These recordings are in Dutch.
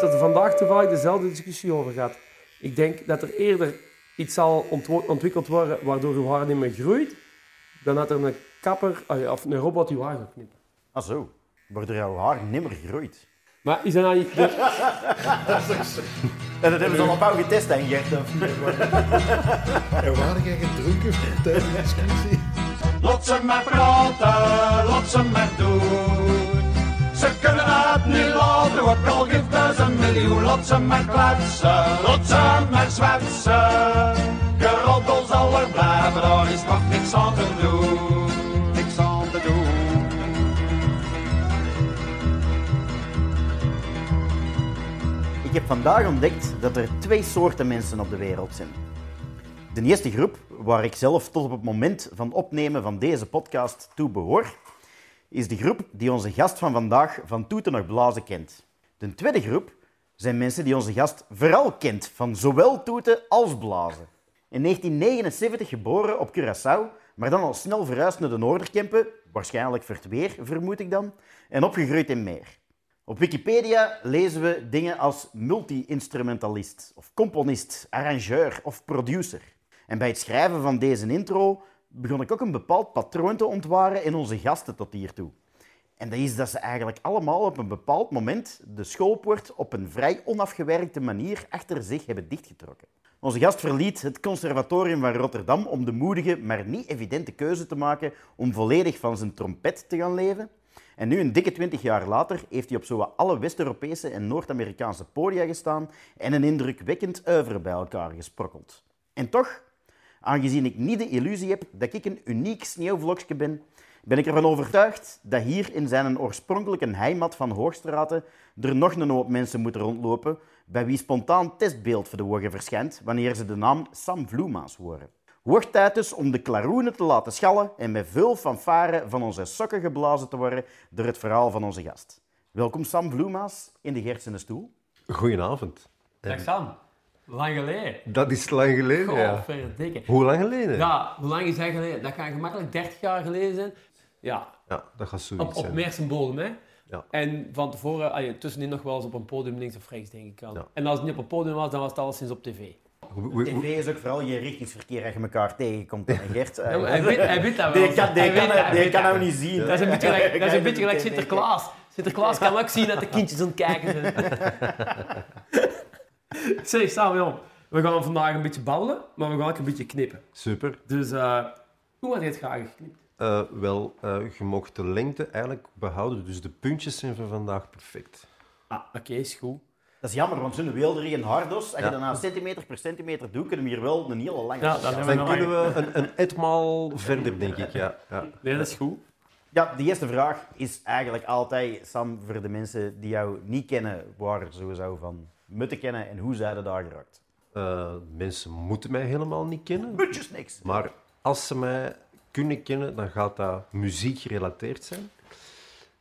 Het er vandaag toevallig dezelfde discussie over gehad. Ik denk dat er eerder iets zal ontwikkeld worden waardoor uw haar niet meer groeit, dan dat er een kapper ah of een robot uw haar gaat knippen. Ah zo, waardoor jouw haar nimmer groeit. Maar is dat nou niet... dat hebben ze al op jou getest, of niet? En waren jij gedronken tijdens de discussie? Lot ze maar praten, lot ze maar doen. Ze kunnen het niet laten, ook al geeft ze een miljoen. Lot ze maar kletsen, lot ze maar zwetsen. Geroddel zal er blijven, daar is nog niks aan te doen. Niks aan te doen. Ik heb vandaag ontdekt dat er twee soorten mensen op de wereld zijn. De eerste groep, waar ik zelf tot op het moment van opnemen van deze podcast toe behoor, is de groep die onze gast van vandaag van toeten nog blazen kent. De tweede groep zijn mensen die onze gast vooral kent van zowel toeten als blazen. In 1979 geboren op Curaçao, maar dan al snel verhuisd naar de Noorderkempen, waarschijnlijk voor het weer, vermoed ik dan, en opgegroeid in Meer. Op Wikipedia lezen we dingen als multi-instrumentalist, of componist, arrangeur of producer. En bij het schrijven van deze intro begon ik ook een bepaald patroon te ontwaren in onze gasten tot hiertoe. En dat is dat ze eigenlijk allemaal op een bepaald moment de schoolpoort op een vrij onafgewerkte manier achter zich hebben dichtgetrokken. Onze gast verliet het conservatorium van Rotterdam om de moedige, maar niet evidente keuze te maken om volledig van zijn trompet te gaan leven. En nu, een dikke twintig jaar later, heeft hij op zowat alle West-Europese en Noord-Amerikaanse podia gestaan en een indrukwekkend oeuvre bij elkaar gesprokkeld. En toch, aangezien ik niet de illusie heb dat ik een uniek sneeuwvlokje ben, ben ik ervan overtuigd dat hier in zijn oorspronkelijke heimat van Hoogstraten er nog een hoop mensen moeten rondlopen bij wie spontaan testbeeld voor de ogen verschijnt wanneer ze de naam Sam Vloemaas horen. Wordt tijd dus om de klaroenen te laten schallen en met veel fanfare van onze sokken geblazen te worden door het verhaal van onze gast. Welkom Sam Vloemaas in de Gertsene stoel. Goedenavond. Dag Sam, lang geleden. Dat is lang geleden, ja. Hoe lang geleden? Ja, hoe lang is dat geleden? Dat kan gemakkelijk 30 jaar geleden zijn. Ja, Ja, dat gaat zoiets op, op zijn. Hè. Ja. En van tevoren, ah, ja, tussenin nog wel eens op een podium links of rechts, denk ik al. Ja. En als het niet op een podium was, dan was het alleszins op tv. TV is ook vooral je richtingsverkeer als je elkaar tegenkomt. En Gert, Ja, hij, weet, hij weet dat wel. die kan, die dat, die kan dat. nou niet zien. Dat is een beetje gelijk, dat is een beetje gelijk. Sinterklaas. Sinterklaas kan ook zien dat de kindjes aan het kijken zijn. zeg, Sam, jong. We gaan vandaag een beetje babbelen, maar we gaan ook een beetje knippen. Super. Dus, eh, hoe had je het graag geknipt? Eh, wel, eh, je mocht de lengte eigenlijk behouden, dus de puntjes zijn voor vandaag perfect. Ah, oké, is goed. Dat is jammer, want zo'n weelderig en hardos, als je Ja. dat nou centimeter per centimeter doet, kunnen we hier wel een hele lange Ja, Dan nog kunnen we een, een etmaal verder, denk ik. Ja, ja. Nee, dat is goed. Ja, de eerste vraag is eigenlijk altijd, Sam, voor de mensen die jou niet kennen, waar ze zou van moeten kennen en hoe zij er daar geraakt. Eh, mensen moeten mij helemaal niet kennen, Mutjes niks. maar als ze mij kunnen kennen, dan gaat dat muziek gerelateerd zijn.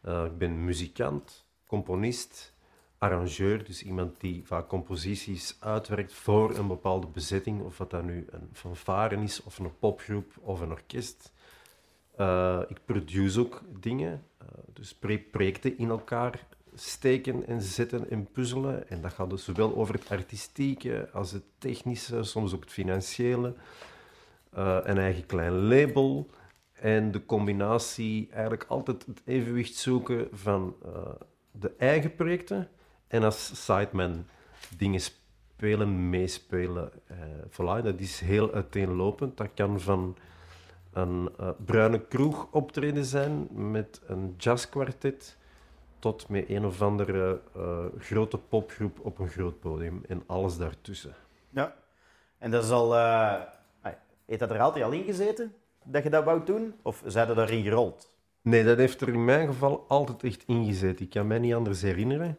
Eh, ik ben muzikant, componist, arrangeur, dus iemand die vaak composities uitwerkt voor een bepaalde bezetting, of wat dat nu een fanfare is, of een popgroep, of een orkest. Eh, ik produce ook dingen, dus projecten in elkaar steken en zetten en puzzelen. En dat gaat dus zowel over het artistieke als het technische, soms ook het financiële. Eh, een eigen klein label. En de combinatie, eigenlijk altijd het evenwicht zoeken van eh, de eigen projecten en als sideman dingen spelen, meespelen. eh voilà, dat is heel uiteenlopend. Dat kan van een bruine kroeg optreden zijn met een jazzkwartet tot met een of andere eh, grote popgroep op een groot podium en alles daartussen. Ja. En dat is al... ah, heeft dat er altijd al in gezeten, dat je dat wou doen? Of zijn er daarin gerold? Nee, dat heeft er in mijn geval altijd echt ingezet. Ik kan mij niet anders herinneren.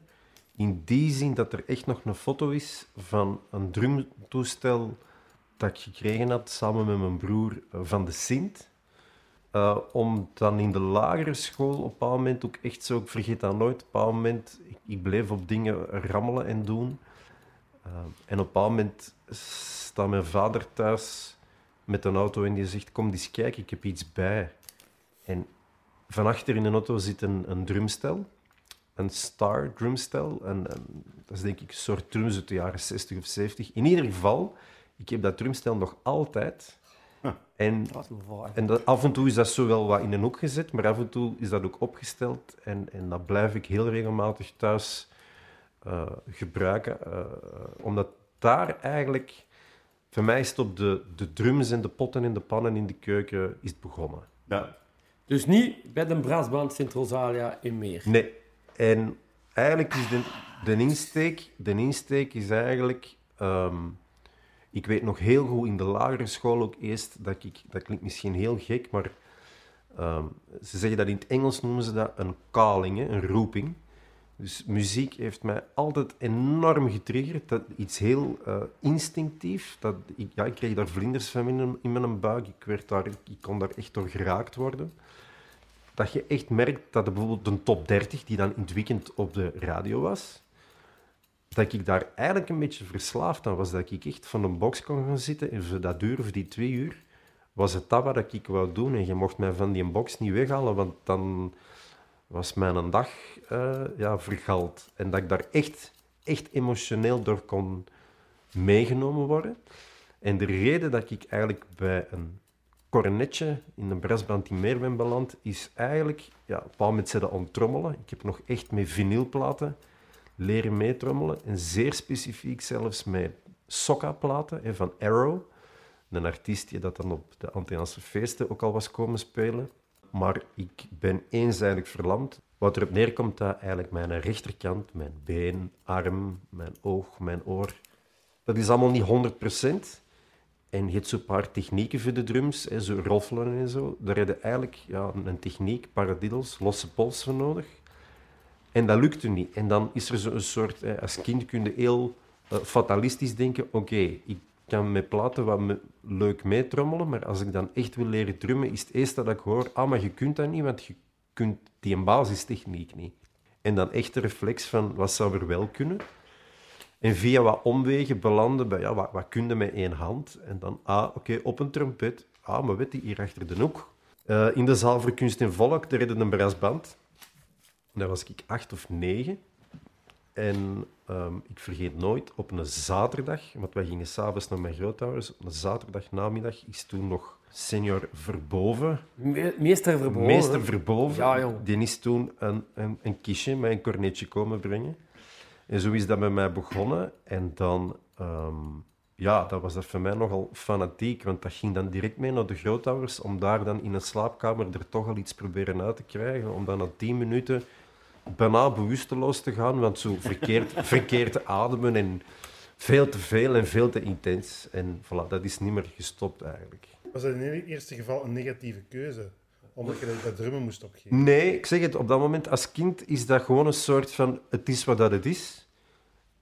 In die zin dat er echt nog een foto is van een drumtoestel dat ik gekregen had samen met mijn broer eh, van de Sint. Eh, om dan in de lagere school op een bepaald moment ook echt zo, ik vergeet dat nooit, op een moment, ik, bleef op dingen rammelen en doen. Eh, en op een bepaald moment staat mijn vader thuis met een auto en die zegt, kom eens kijken, ik heb iets bij. En van achter in de auto zit een, een drumstel, een Star drumstel. En dat is denk ik een soort drums uit de jaren 60 of 70. In ieder geval, ik heb dat drumstel nog altijd. En, en dat, af en toe is dat zo wel wat in een hoek gezet, maar af en toe is dat ook opgesteld. En, en dat blijf ik heel regelmatig thuis eh, gebruiken. eh, omdat daar eigenlijk, voor mij is het op de, de drums en de potten en de pannen in de keuken is het begonnen. Ja. Dus niet bij de brassband Sint-Rosalia in Meer. Nee. En eigenlijk is de, de, insteek, de insteek is eigenlijk... ehm, ik weet nog heel goed in de lagere school ook eerst, dat, ik, dat klinkt misschien heel gek, maar ehm, ze zeggen dat in het Engels noemen ze dat een calling, een roeping. Dus muziek heeft mij altijd enorm getriggerd. Dat, iets heel eh, instinctief. Dat, ik, ja, ik kreeg daar vlinders van in, mijn- in mijn buik. Ik, werd daar, ik kon daar echt door geraakt worden. Dat je echt merkt dat bijvoorbeeld een top 30, die dan in het weekend op de radio was, dat ik daar eigenlijk een beetje verslaafd aan was. Dat ik echt van een box kon gaan zitten en voor dat uur die twee uur was het dat wat ik wou doen. En je mocht mij van die box niet weghalen, want dan was mijn dag eh, ja, vergald. En dat ik daar echt, echt emotioneel door kon meegenomen worden. En de reden dat ik eigenlijk bij een cornetje in een brassband in Meer ben beland, is eigenlijk... Ja, op een moment zijn aan het trommelen. Ik heb nog echt met vinylplaten leren meetrommelen. En zeer specifiek zelfs met sokka-platen van Arrow. Een artiest die dat dan op de Antilliaanse feesten ook al was komen spelen. Maar ik ben eenzijdig verlamd. Wat erop neerkomt dat eigenlijk mijn rechterkant, mijn been, arm, mijn oog, mijn oor... Dat is allemaal niet 100%. En je hebt zo'n paar technieken voor de drums, hè, zo roffelen en zo. Daar heb je eigenlijk ja, een techniek, paradiddles, losse pols voor nodig. En dat lukte niet. En dan is er zo'n soort... hè, als kind kun je heel eh, fatalistisch denken. Oké, ik kan met platen wat me- leuk meetrommelen, maar als ik dan echt wil leren drummen, is het eerste dat ik hoor... Ah, maar je kunt dat niet, want je kunt die basistechniek niet. En dan echt de reflex van, wat zou er wel kunnen? En via wat omwegen belanden bij, ja, wat, wat kun je met één hand? En dan, ah, oké, op een trompet. Ah, maar weet je, hier achter de hoek. Eh, in de zaal voor kunst en volk, daar hadden een brassband. Daar was ik acht of negen. En ehm, ik vergeet nooit, op een zaterdag, want wij gingen s'avonds naar mijn grootouders, op een zaterdag namiddag is toen nog senior Verboven, Me- meester verboden. meester Verboven, Ja, jong. die is toen een, een, een kistje met een cornetje komen brengen. En zo is dat bij mij begonnen. En dan, ehm, ja, dat was dat voor mij nogal fanatiek, want dat ging dan direct mee naar de grootouders, om daar dan in een slaapkamer er toch al iets proberen uit te krijgen, om dan na tien minuten bijna bewusteloos te gaan, want zo verkeerd, verkeerd te ademen en veel te veel en veel te intens. En voilà, dat is niet meer gestopt eigenlijk. Was dat in het eerste geval een negatieve keuze? Omdat je dat, dat drummen moest opgeven? Nee, ik zeg het, op dat moment als kind is dat gewoon een soort van het is wat dat het is.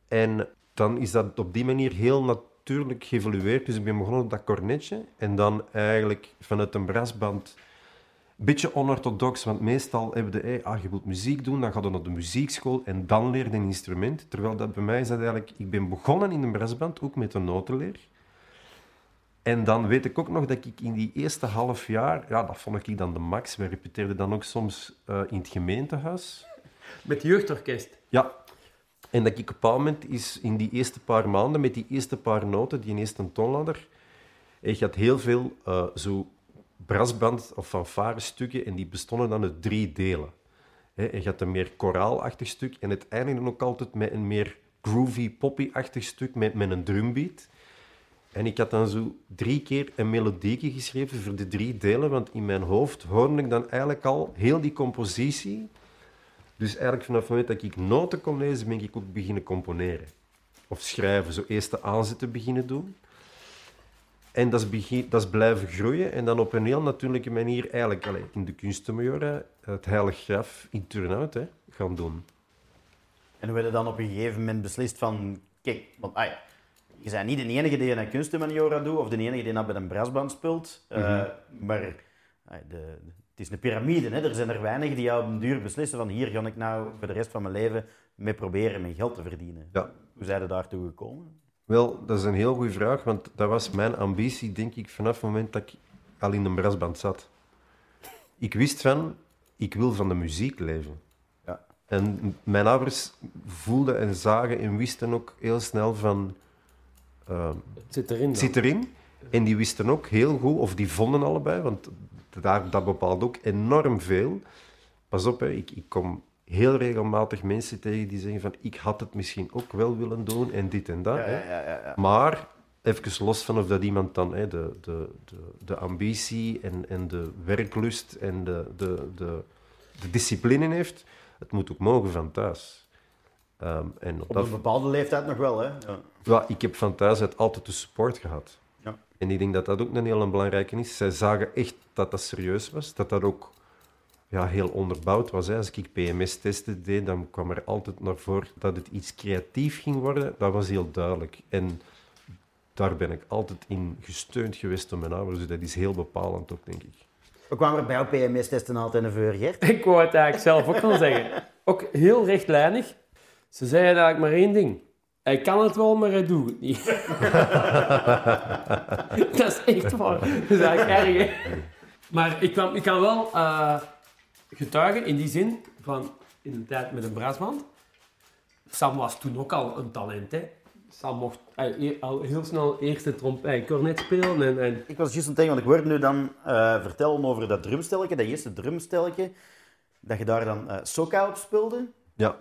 En dan is dat op die manier heel natuurlijk geëvolueerd. Dus ik ben begonnen op dat cornetje en dan eigenlijk vanuit een brassband een beetje onorthodox, want meestal hebben de, hey, ah, je wilt muziek doen, dan ga je naar de muziekschool en dan leer je een instrument. Terwijl dat bij mij is dat eigenlijk, ik ben begonnen in een brassband, ook met een notenleer. En dan weet ik ook nog dat ik in die eerste half jaar, ja, dat vond ik dan de max. We repeteerden dan ook soms eh, in het gemeentehuis. Met jeugdorkest. Ja. En dat ik op een moment is in die eerste paar maanden, met die eerste paar noten, die eerste toonladder, ik had heel veel eh, zo brassband of fanfare stukken en die bestonden dan uit drie delen. Hè, en je had een meer koraalachtig stuk en het eindigde ook altijd met een meer groovy, poppy-achtig stuk met, met een drumbeat. En ik had dan zo drie keer een melodieke geschreven voor de drie delen, want in mijn hoofd hoorde ik dan eigenlijk al heel die compositie. Dus eigenlijk vanaf het moment dat ik noten kon lezen, ben ik ook beginnen componeren. Of schrijven, zo eerst de aanzetten beginnen doen. En dat is, begin, dat is blijven groeien en dan op een heel natuurlijke manier eigenlijk allee, in de kunstenmajora het heilig graf in Turnhout hè, gaan doen. En we hebben dan op een gegeven moment beslist van... Kijk, want ah ja, je bent niet de enige die een kunstmaniora doet of de enige die dat bij een brassband speelt. eh, maar ah, de, het is een piramide. Hè? Er zijn er weinig die op een duur beslissen van hier ga ik nou voor de rest van mijn leven mee proberen mijn geld te verdienen. Ja. Hoe zijn er daartoe gekomen? Wel, dat is een heel goede vraag, want dat was mijn ambitie, denk ik, vanaf het moment dat ik al in de brassband zat. Ik wist van, ik wil van de muziek leven. Ja. En mijn ouders voelden en zagen en wisten ook heel snel van, ehm, Het zit erin. het zit erin. En die wisten ook heel goed, of die vonden allebei, want daar, dat bepaalt ook enorm veel. Pas op, hè, ik, ik kom heel regelmatig mensen tegen die zeggen van, ik had het misschien ook wel willen doen en dit en dat. Ja, hè. ja, ja, ja, ja. Maar even los van of dat iemand dan hè, de, de, de, de ambitie en, en de werklust en de, de, de, de discipline heeft, het moet ook mogen van thuis. Ehm, en op Op dat, een bepaalde leeftijd nog wel, hè? Ja. ja, ik heb van thuis uit altijd de support gehad. En ik denk dat dat ook een heel belangrijke is. Zij zagen echt dat dat serieus was, dat dat ook ja, heel onderbouwd was. Hè. Als ik PMS-testen deed, dan kwam er altijd naar voren dat het iets creatief ging worden. Dat was heel duidelijk. En daar ben ik altijd in gesteund geweest door mijn ouders. Dus dat is heel bepalend ook, denk ik. We kwamen er bij jouw PMS-testen altijd naar voren, Gert. Ik wou het eigenlijk zelf ook wel zeggen. Ook heel rechtlijnig. Ze zeiden eigenlijk maar één ding. Hij kan het wel, maar hij doet het niet. dat is echt waar. Dat is eigenlijk erg, hè? Maar ik kan, ik kan wel eh, getuigen in die zin van in een tijd met een braasband. Sam was toen ook al een talent, hè. Sam mocht eh, e- al heel snel eerste tromp, eh, cornet spelen en, en Ik was juist aan het denken, want ik hoorde nu dan eh, vertellen over dat drumstelletje, dat eerste drumstelletje, dat je daar dan eh soca op speelde. Ja,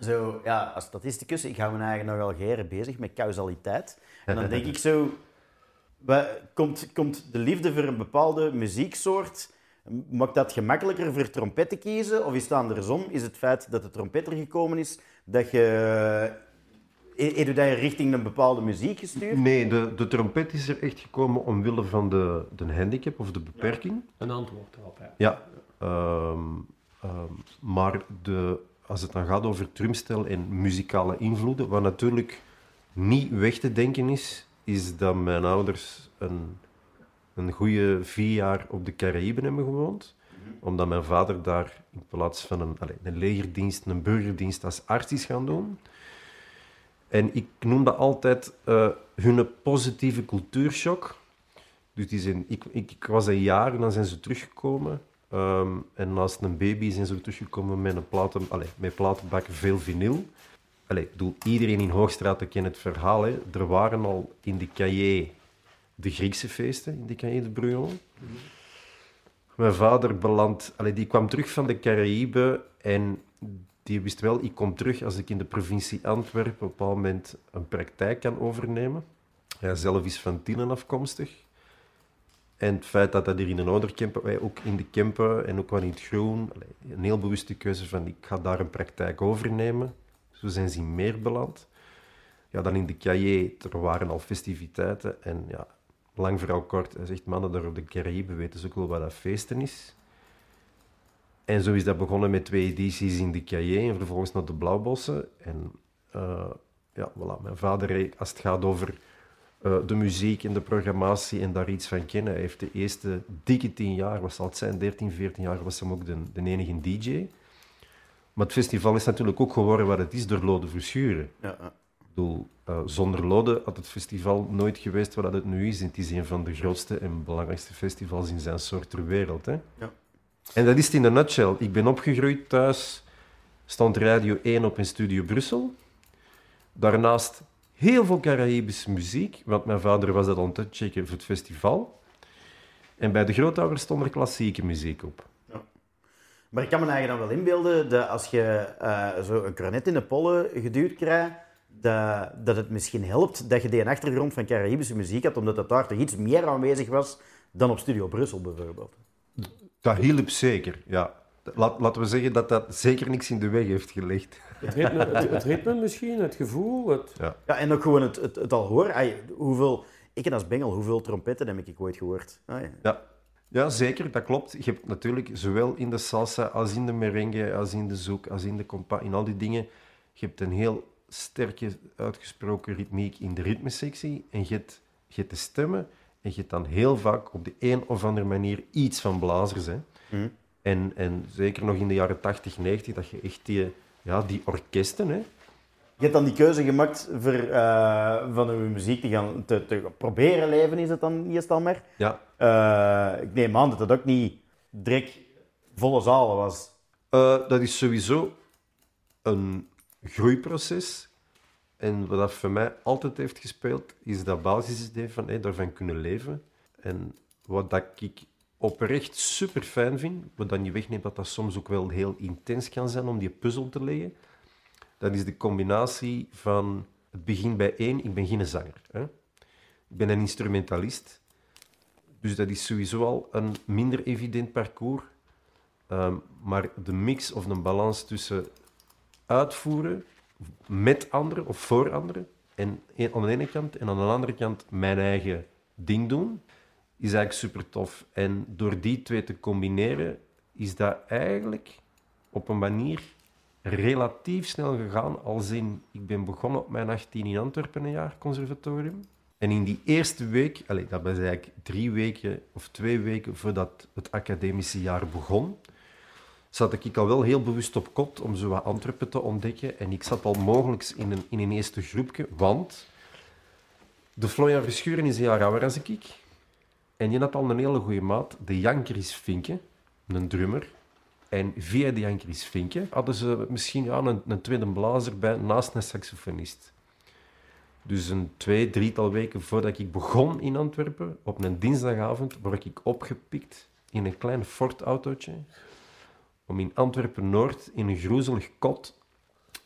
Zo, ja, als statisticus, ik hou me eigenlijk nogal geren bezig met causaliteit. En dan denk ik zo, komt, komt de liefde voor een bepaalde muzieksoort, maakt dat gemakkelijker voor trompet te kiezen? Of is het andersom? Is het feit dat de trompet er gekomen is, dat je... Heb je dat richting een bepaalde muziek gestuurd? nee, de, de trompet is er echt gekomen omwille van de, de handicap of de beperking. een antwoord erop. Ja. Ja, ehm, ehm, maar de, als het dan gaat over drumstel en muzikale invloeden, wat natuurlijk niet weg te denken is, is dat mijn ouders een, een goede vier jaar op de Caraïben hebben gewoond. Omdat mijn vader daar in plaats van een, een legerdienst, een burgerdienst als arts is gaan doen. En ik noem dat altijd eh, hun positieve cultuurshock. Dus die zijn, ik, ik, ik was een jaar en dan zijn ze teruggekomen. Ehm, en naast een baby zijn ze teruggekomen met een platen, allez, met platenbakken veel vinyl. Allee, ik bedoel, iedereen in Hoogstraat kent het verhaal. Hè. Er waren al in de cahier de Griekse feesten, in de cahier de Brujon. Mijn vader beland, allee, die kwam terug van de Caraïben en die wist wel, ik kom terug als ik in de provincie Antwerpen op een bepaald moment een praktijk kan overnemen. Hij zelf is van Tienen afkomstig. En het feit dat dat hier in een ouderkempen, ook in de Kempen en ook wel in het groen, een heel bewuste keuze van ik ga daar een praktijk overnemen. Zo zijn ze in meer beland. Ja, dan in de cahier, er waren al festiviteiten en ja, lang verhaal kort, hij zegt mannen daar op de Caraïben weten ze ook wel wat dat feesten is. En zo is dat begonnen met twee edities in de cahier en vervolgens naar de Blauwbossen. En eh, ja, voilà, mijn vader, als het gaat over eh, de muziek en de programmatie en daar iets van kennen. Hij heeft de eerste dikke tien jaar, wat zal het zijn, 13, 14 jaar, was hem ook de, de enige DJ. Maar het festival is natuurlijk ook geworden wat het is door Lode Verschuren. Ja. Ik bedoel, eh, zonder Lode had het festival nooit geweest wat het nu is. En het is een van de grootste en belangrijkste festivals in zijn soort ter wereld. Hè? Ja. En dat is het in een nutshell. Ik ben opgegroeid thuis, stond Radio 1 op in Studio Brussel. Daarnaast heel veel Caribische muziek, want mijn vader was dat aan het checken voor het festival. En bij de grootouders stond er klassieke muziek op. Maar ik kan me eigenlijk dan wel inbeelden dat als je eh, zo een cornet in de pollen geduwd krijgt, dat, dat het misschien helpt dat je die achtergrond van Caribische muziek had, omdat dat daar toch iets meer aanwezig was dan op Studio Brussel bijvoorbeeld. Dat hielp zeker, ja. Laat, laten we zeggen dat dat zeker niks in de weg heeft gelegd. Het ritme, het, het ritme misschien, het gevoel. Het... Ja, en ook gewoon het, het, het al horen. Ai, hoeveel, ik en als Bengel, hoeveel trompetten heb ik ooit gehoord? Ah, ja. Ja. ja, zeker, dat klopt. Je hebt natuurlijk zowel in de salsa als in de merengue, als in de zoek, als in de compa, in al die dingen, je hebt een heel sterke, uitgesproken ritmiek in de ritmesectie en je hebt, je hebt de stemmen en je hebt dan heel vaak op de een of andere manier iets van blazers. Hè. Mhm. En, en zeker nog in de jaren 80, 90, dat je echt die, ja, die orkesten, hè, Je hebt dan die keuze gemaakt voor eh, van uw muziek te gaan te, te proberen leven, is het dan eerst al maar. ja, Eh, ik neem aan dat dat ook niet direct volle zalen was. Eh, dat is sowieso een groeiproces. En wat dat voor mij altijd heeft gespeeld, is dat basisidee van hey, daarvan kunnen leven. En wat dat ik oprecht super fijn vind, wat dan niet wegneemt dat dat soms ook wel heel intens kan zijn om die puzzel te leggen, dat is de combinatie van het begin bij één, ik ben geen zanger. Hè? Ik ben een instrumentalist. Dus dat is sowieso al een minder evident parcours. Ehm, maar de mix of een balans tussen uitvoeren met anderen of voor anderen, en aan de ene kant, en aan de andere kant mijn eigen ding doen, is eigenlijk super tof. En door die twee te combineren, is dat eigenlijk op een manier relatief snel gegaan. Als in, ik ben begonnen op mijn 18 in Antwerpen een jaar conservatorium. En in die eerste week, allez, dat was eigenlijk drie weken of twee weken voordat het academische jaar begon, zat ik al wel heel bewust op kot om zo wat Antwerpen te ontdekken. En ik zat al mogelijk in een, in een eerste groepje, want de Florian Verschuren is een jaar ouder als ik. En je had al een hele goede maat, de Jan Chris Vinke, een drummer. En via de Jan Chris Vinke hadden ze misschien ja, een, een tweede blazer bij, naast een saxofonist. Dus een twee, drietal weken voordat ik begon in Antwerpen, op een dinsdagavond, word ik opgepikt in een klein Ford-autootje om in Antwerpen-Noord in een groezelig kot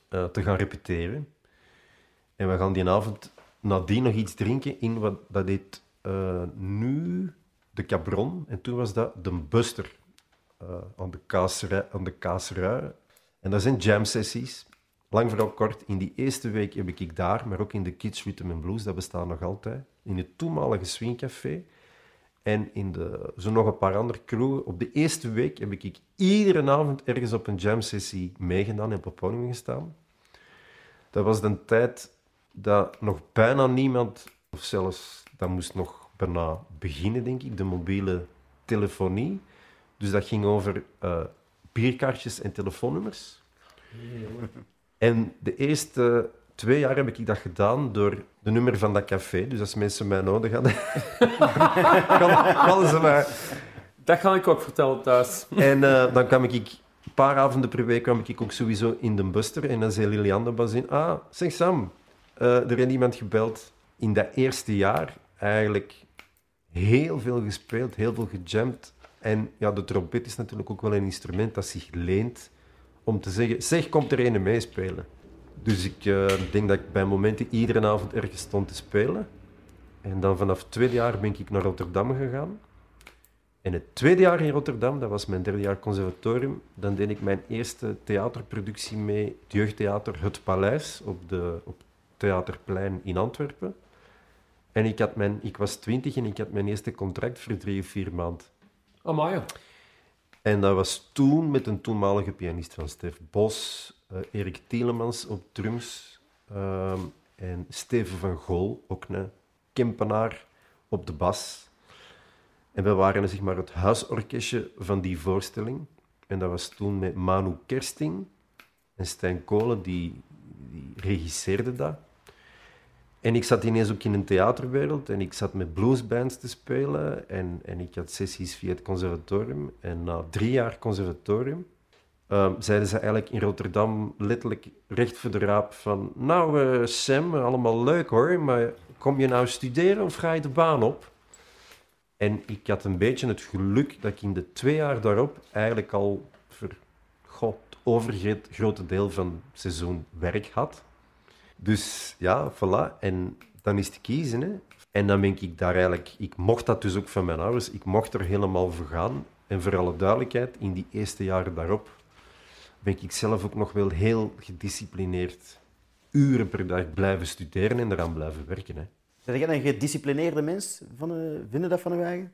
eh, te gaan repeteren. En we gaan die avond nadien nog iets drinken in wat dat heet eh, nu de Cabron. En toen was dat de Buster eh, aan, de kaasrui, aan de kaasrui. En dat zijn jam-sessies. Lang vooral kort, in die eerste week heb ik daar, maar ook in de Kids Rhythm and Blues, dat bestaat nog altijd, in het toenmalige Swingcafé. En in de, zo nog een paar andere crewen. Op de eerste week heb ik iedere avond ergens op een jam-sessie meegedaan en op podium gestaan. Dat was de tijd dat nog bijna niemand, of zelfs dat moest nog bijna beginnen, denk ik, de mobiele telefonie. Dus dat ging over eh, bierkaartjes en telefoonnummers. En de eerste twee jaar heb ik dat gedaan door de nummer van dat café. Dus als mensen mij nodig hadden, kan- ze mij. Dat ga ik ook vertellen thuis. En eh, dan kwam ik, een paar avonden per week kwam ik ook sowieso in de Buster. En dan zei Liliane de bazin, ah, zeg Sam, eh, er heeft iemand gebeld. In dat eerste jaar eigenlijk heel veel gespeeld, heel veel gejamd. En ja, de trompet is natuurlijk ook wel een instrument dat zich leent om te zeggen, zeg, komt er een meespelen. Dus ik eh, denk dat ik bij momenten iedere avond ergens stond te spelen. En dan vanaf tweede jaar ben ik naar Rotterdam gegaan. En het tweede jaar in Rotterdam, dat was mijn derde jaar conservatorium, dan deed ik mijn eerste theaterproductie mee, het jeugdtheater Het Paleis, op, de, op Theaterplein in Antwerpen. En ik, had mijn, ik was twintig en ik had mijn eerste contract voor drie of vier maanden. Amai. En dat was toen met een toenmalige pianist van Stef Bos, eh, Erik Tielemans op drums ehm, en Steven van Gool, ook een Kempenaar, op de bas. En we waren zeg maar, het huisorkestje van die voorstelling. En dat was toen met Manu Kersting en Stijn Kolen, die, die regisseerde dat. En ik zat ineens ook in een theaterwereld en ik zat met bluesbands te spelen en, en ik had sessies via het conservatorium. En na drie jaar conservatorium ehm, zeiden ze eigenlijk in Rotterdam letterlijk recht voor de raap van nou eh, Sam, allemaal leuk hoor, maar kom je nou studeren of ga je de baan op? En ik had een beetje het geluk dat ik in de twee jaar daarop eigenlijk al voor god, overgrote deel van het seizoen werk had. Dus ja, voilà. En dan is te kiezen. Hè. En dan ben ik daar eigenlijk... Ik mocht dat dus ook van mijn ouders. Ik mocht er helemaal voor gaan. En voor alle duidelijkheid, in die eerste jaren daarop ben ik zelf ook nog wel heel gedisciplineerd uren per dag blijven studeren en eraan blijven werken. Hè. Ben jij een gedisciplineerde mens? Van, eh, vinden dat van uw eigen?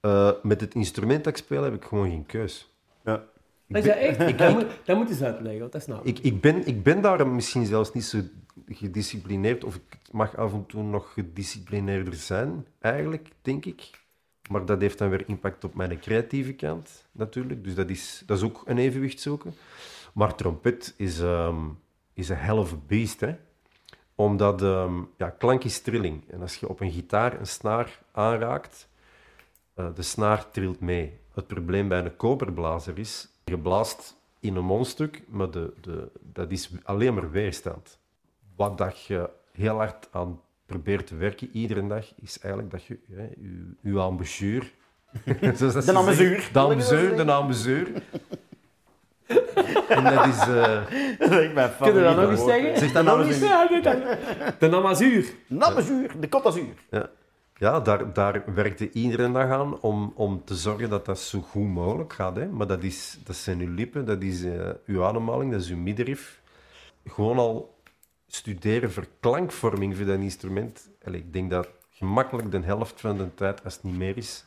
Eh, met het instrument dat ik speel heb ik gewoon geen keus. Ja. Is dat echt? dat, moet, dat moet eens uitleggen, dat snap ik. Ik, ik, ben, ik ben daar misschien zelfs niet zo gedisciplineerd, of ik mag af en toe nog gedisciplineerder zijn, eigenlijk, denk ik. Maar dat heeft dan weer impact op mijn creatieve kant, natuurlijk. Dus dat is, dat is ook een evenwicht zoeken. Maar trompet is, ehm, is een a beast, hè. Omdat, ehm, ja, klank is trilling. En als je op een gitaar een snaar aanraakt, eh, de snaar trilt mee. Het probleem bij een koperblazer is, je blaast in een mondstuk, maar de, de, dat is alleen maar weerstand. Wat dat je heel hard aan probeert te werken iedere dag, is eigenlijk dat je hè, je, je De ambazuur. De ambazuur, de ambazuur. en dat is... eh, Dat is echt mijn Kun je dat nog eens zeggen? Zeg dat nog eens. De namazuur. Namazuur, de kotazuur. Ja, ja daar, daar werkte iedere dag aan om, om te zorgen dat dat zo goed mogelijk gaat. Hè. Maar dat, is, dat zijn uw lippen, dat is eh, uw ademhaling, dat is uw middenrif. Gewoon al studeren voor klankvorming voor dat instrument. Allee, ik denk dat gemakkelijk de helft van de tijd, als het niet meer is,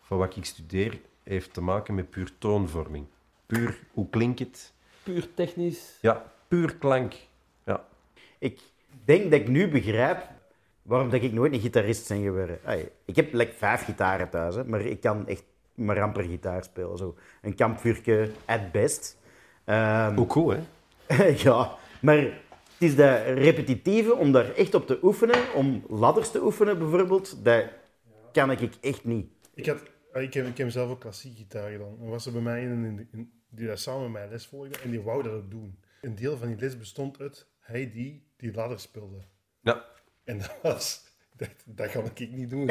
van wat ik studeer, heeft te maken met puur toonvorming. Puur, hoe klinkt het? Puur technisch. Ja, puur klank. Ja. Ik denk dat ik nu begrijp waarom dat ik nooit een gitarist ben geworden. Ai, ik heb like, vijf gitaren thuis, hè, maar ik kan echt maar amper gitaar spelen. Zo. Een kampvuurtje at best. Ehm, Ook goed, hè? ja, maar het is dat repetitieve om daar echt op te oefenen, om ladders te oefenen bijvoorbeeld, dat kan ik echt niet. Ik, had, ah, ik, heb, ik heb zelf ook klassiek gitaar gedaan. Er was er bij mij een in, in- die dat samen met mij les volgde en die wou dat ook doen. Een deel van die les bestond uit hij die die ladder speelde. Ja. En dat was... Dacht, dat kan ik niet doen.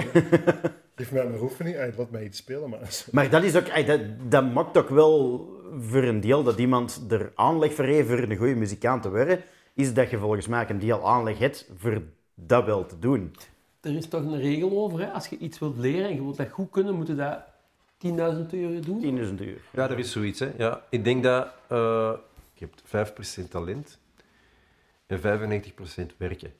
Geef mij mijn oefening, hij laat mij iets spelen, maar... Maar dat, is ook, dat, dat maakt ook wel voor een deel dat iemand er aanleg voor heeft voor een goede muzikant te worden, is dat je volgens mij een deel aanleg hebt voor dat wel te doen. Er is toch een regel over, hè? als je iets wilt leren en je wilt dat goed kunnen, moet je dat 10.000 euro doen. 10.000 uur. Ja, er is zoiets. Hè. Ja, ik denk dat eh je hebt 5% talent en 95% werken.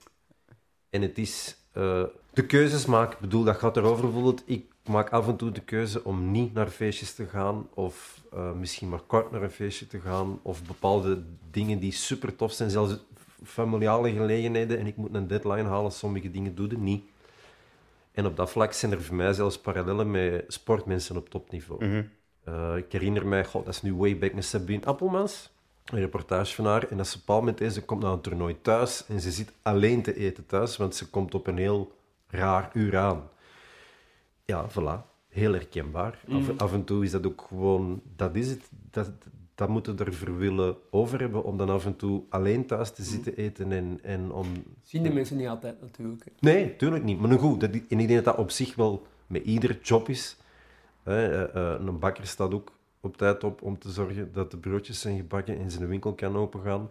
En het is eh, de keuzes maken. Ik bedoel, dat gaat erover bijvoorbeeld. Ik maak af en toe de keuze om niet naar feestjes te gaan of eh, misschien maar kort naar een feestje te gaan of bepaalde dingen die super tof zijn, zelfs familiale gelegenheden en ik moet een deadline halen, sommige dingen doe ik niet. En op dat vlak zijn er voor mij zelfs parallellen met sportmensen op topniveau. Eh, ik herinner mij, god, dat is nu way back met Sabine Appelmans, een reportage van haar. En dat ze op een bepaald moment is, ze komt naar een toernooi thuis en ze zit alleen te eten thuis, want ze komt op een heel raar uur aan. Ja, voilà. Heel herkenbaar. Af, af en toe is dat ook gewoon, dat is het. Dat, dat moeten we ervoor willen over hebben, om dan af en toe alleen thuis te zitten eten en, en om... Zien de mensen niet altijd natuurlijk. hè. Nee, tuurlijk niet. Maar goed, dat, en ik denk dat dat op zich wel met ieder job is. Hè, eh, eh, een bakker staat ook op tijd op om te zorgen dat de broodjes zijn gebakken en zijn winkel kan opengaan.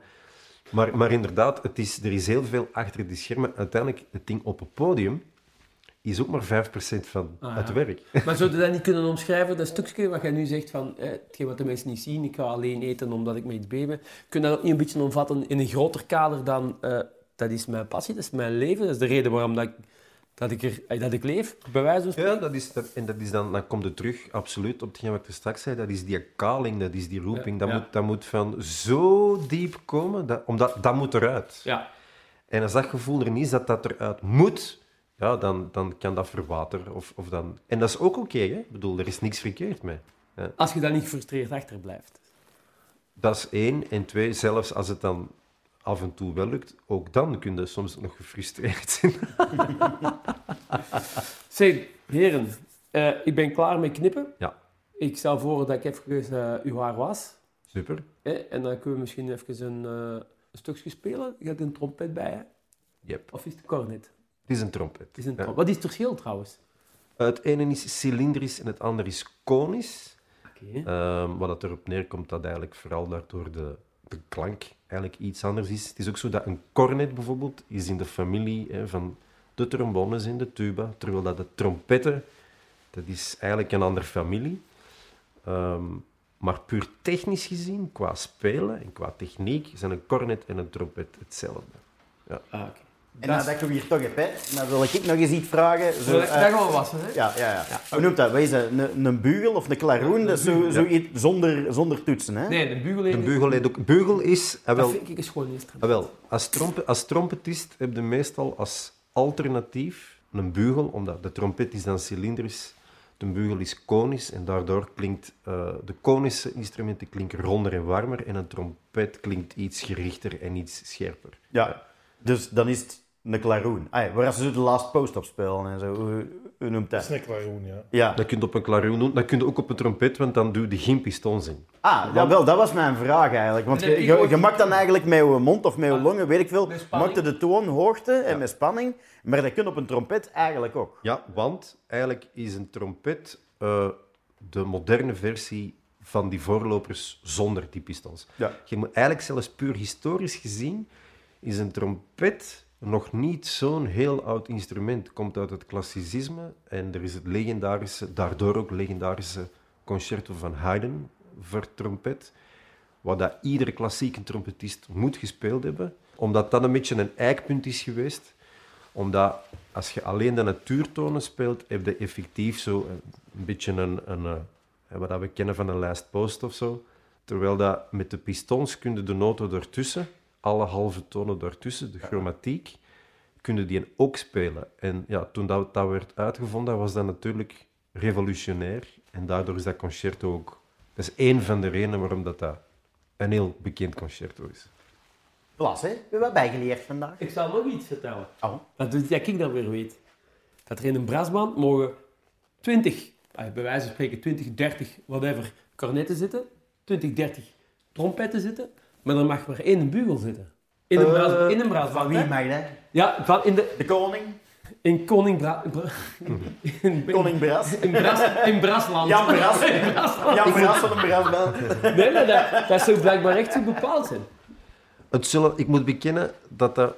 Maar, maar inderdaad, het is, er is heel veel achter die schermen. Uiteindelijk, het ding op het podium is ook maar 5% van Ah, het werk. Maar zou je dat niet kunnen omschrijven, dat stukje wat jij nu zegt van eh, hetgeen wat de mensen niet zien, ik ga alleen eten omdat ik met iets bezig ben. Kun je dat ook niet een beetje omvatten in een groter kader dan eh, dat is mijn passie, dat is mijn leven, dat is de reden waarom dat ik, dat ik, er, eh, dat ik leef, bij wijze van spreken. Ja, dat is, dat, en dat is dan, dan komt het terug, absoluut, op hetgeen wat ik er straks zei. Dat is die kaling, dat is die roeping. Ja, dat, ja. Moet, dat moet van zo diep komen, dat, omdat dat moet eruit. Ja. En als dat gevoel er niet is dat dat eruit moet, ja, dan, dan kan dat verwateren. Of, of dan... En dat is ook oké, hè? Ik bedoel, er is niks verkeerd mee. Als je dan niet gefrustreerd achterblijft. Dat is één. En twee, zelfs als het dan af en toe wel lukt, ook dan kun je soms nog gefrustreerd zijn. Zeg, heren, eh, ik ben klaar met knippen. Ja. Ik stel voor dat ik even eh, uw haar was. Super. hè, en dan kunnen we misschien even een, eh, een stukje spelen. Je hebt een trompet bij, hè? Yep. Of is het cornet? Het is een trompet. Het is een Ja. Wat is het verschil trouwens? Het ene is cilindrisch en het andere is konisch. Oké. Ehm, wat het erop neerkomt, dat eigenlijk vooral daardoor de, de klank eigenlijk iets anders is. Het is ook zo dat een cornet bijvoorbeeld is in de familie hè, van de trombones en de tuba, terwijl dat de trompetten, dat is eigenlijk een andere familie. Ehm, maar puur technisch gezien, qua spelen en qua techniek, zijn een cornet en een trompet hetzelfde. Ah, oké. En Dat is- nadat je hier toch hebt, hè, dan wil ik nog eens iets vragen. Zo, Dat dat gaan we wassen, hè? ja, ja, ja. Hoe noemt dat? Wat is dat? Een, een bugel of een klaroen? Dat is zo, zo iets zonder, zonder toetsen, hè? Nee, de bugel De beugel, heeft ook, beugel is... ah, Dat wel, vind ik een schoon instrument. ah, wel, als, trompe, als trompetist heb je meestal als alternatief een beugel, omdat de trompet is dan cilindrisch, de beugel is konisch en daardoor klinkt eh, de konische instrumenten klinken ronder en warmer en een trompet klinkt iets gerichter en iets scherper. Ja. Dus dan is het een klaroen. Ah, waar ze zo de last post op spelen en zo. Hoe, hoe noemt Dat dat? is een klaroen, ja. Ja. Dat kun je op een klaroen doen, dat kun je ook op een trompet, want dan doe je geen pistons in. Ah, ja, wel, dat was mijn vraag eigenlijk. Want je, je, maakt dan eigenlijk met je mond of met je Ah, longen, weet ik veel, maakte de toonhoogte en met spanning. Maar dat kun je op een trompet eigenlijk ook. Ja, want eigenlijk is een trompet eh, de moderne versie van die voorlopers zonder die pistons. Ja. Je moet eigenlijk zelfs puur historisch gezien, is een trompet nog niet zo'n heel oud instrument. Komt uit het klassicisme en er is het legendarische, daardoor ook legendarische concerto van Haydn voor trompet, wat dat iedere klassieke trompetist moet gespeeld hebben, omdat dat een beetje een eikpunt is geweest omdat als je alleen de natuurtonen speelt, heb je effectief zo een, een beetje een, een, eh, wat we kennen van een last post of zo. Terwijl dat met de pistons kun de noten ertussen, alle halve tonen daartussen, de chromatiek, kun je die ook spelen. En ja, toen dat, dat werd uitgevonden, was dat natuurlijk revolutionair. En daardoor is dat concerto ook... Dat is één van de redenen waarom dat, dat een heel bekend concerto is. Klas, hè? We hebben wat bijgeleerd vandaag. Ik zal nog iets vertellen. Oh. Dat doet dat ik dan weer weet. Dat er in een brassband mogen 20, eh, bij wijze van spreken 20, 30, whatever, cornetten zitten. 20, 30 trompetten zitten. Maar er mag maar één bugel zitten. In een, Eh, bras, in een. Van wie dat? Ja, van in, de, De koning? in Koning Bra... Bra- in, Koning Bras? in, Bras, in Brasland. Jan Bras. In Brasland. Jan Bras van een Brasband. Nee, maar dat, dat zou blijkbaar echt zo bepaald zijn. Het zullen, ik moet bekennen dat dat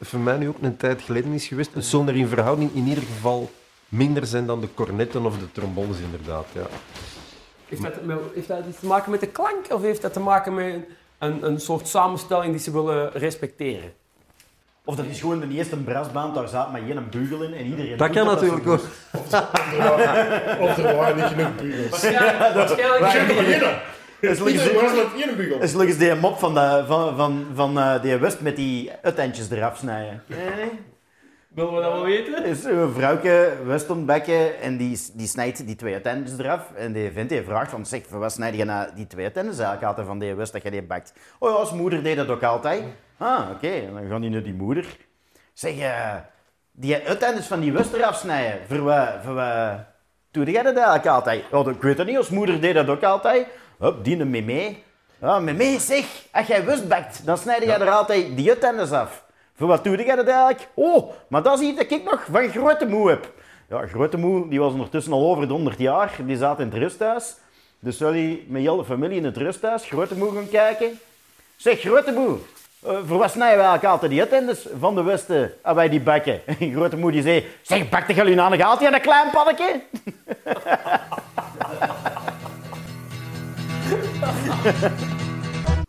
voor mij nu ook een tijd geleden is geweest. Het zullen er in verhouding in ieder geval minder zijn dan de cornetten of de trombones, inderdaad. Ja. Heeft dat, met- heeft dat te maken met de klank? Of heeft dat te maken met een, een soort samenstelling die ze willen respecteren? Of dat is gewoon de eerste brasband, daar zat maar geen bugel in en iedereen... Dat kan natuurlijk ook. Of er waren niet genoeg bugels. Waarschijnlijk. waarschijnlijk is is lukkens die mop van, de, van, van, van eh, die West met die uiteindjes eraf snijden. Nee, nee. Willen we dat wel weten? Is een vrouwke West ontbekken en die, die snijdt die twee uiteindjes eraf. En die vindt, die vraagt van, zeg, voor wat snijd je nou die twee uiteindjes eigenlijk altijd van die West dat je die bakt? Oh ja, als moeder deed dat ook altijd. Ah, oké. Dan gaan die naar die moeder. Zeg, eh, die uiteindjes van die West eraf snijden, voor wat, voor wat doe jij dat eigenlijk altijd? Ja, ik weet het niet, als moeder deed dat ook altijd. Hup, die een mee. Ja, mee zeg, als jij West bakt, dan snijd jij er altijd die uiteindjes af. Voor wat doe jij dat eigenlijk? Oh, maar dat is iets dat ik nog van Grote Moe heb. Ja, Grote Moe die was ondertussen al over de 100 jaar. Die zat in het rusthuis. Dus hij met heel familie in het rusthuis Grote Moe gaan kijken. Zeg, Grote Moe, eh, voor wat snijden wij eigenlijk altijd die uiteinders van de Westen als wij die bakken? En Grote Moe die zei, zeg, bak de jullie nou nog altijd een klein pannetje?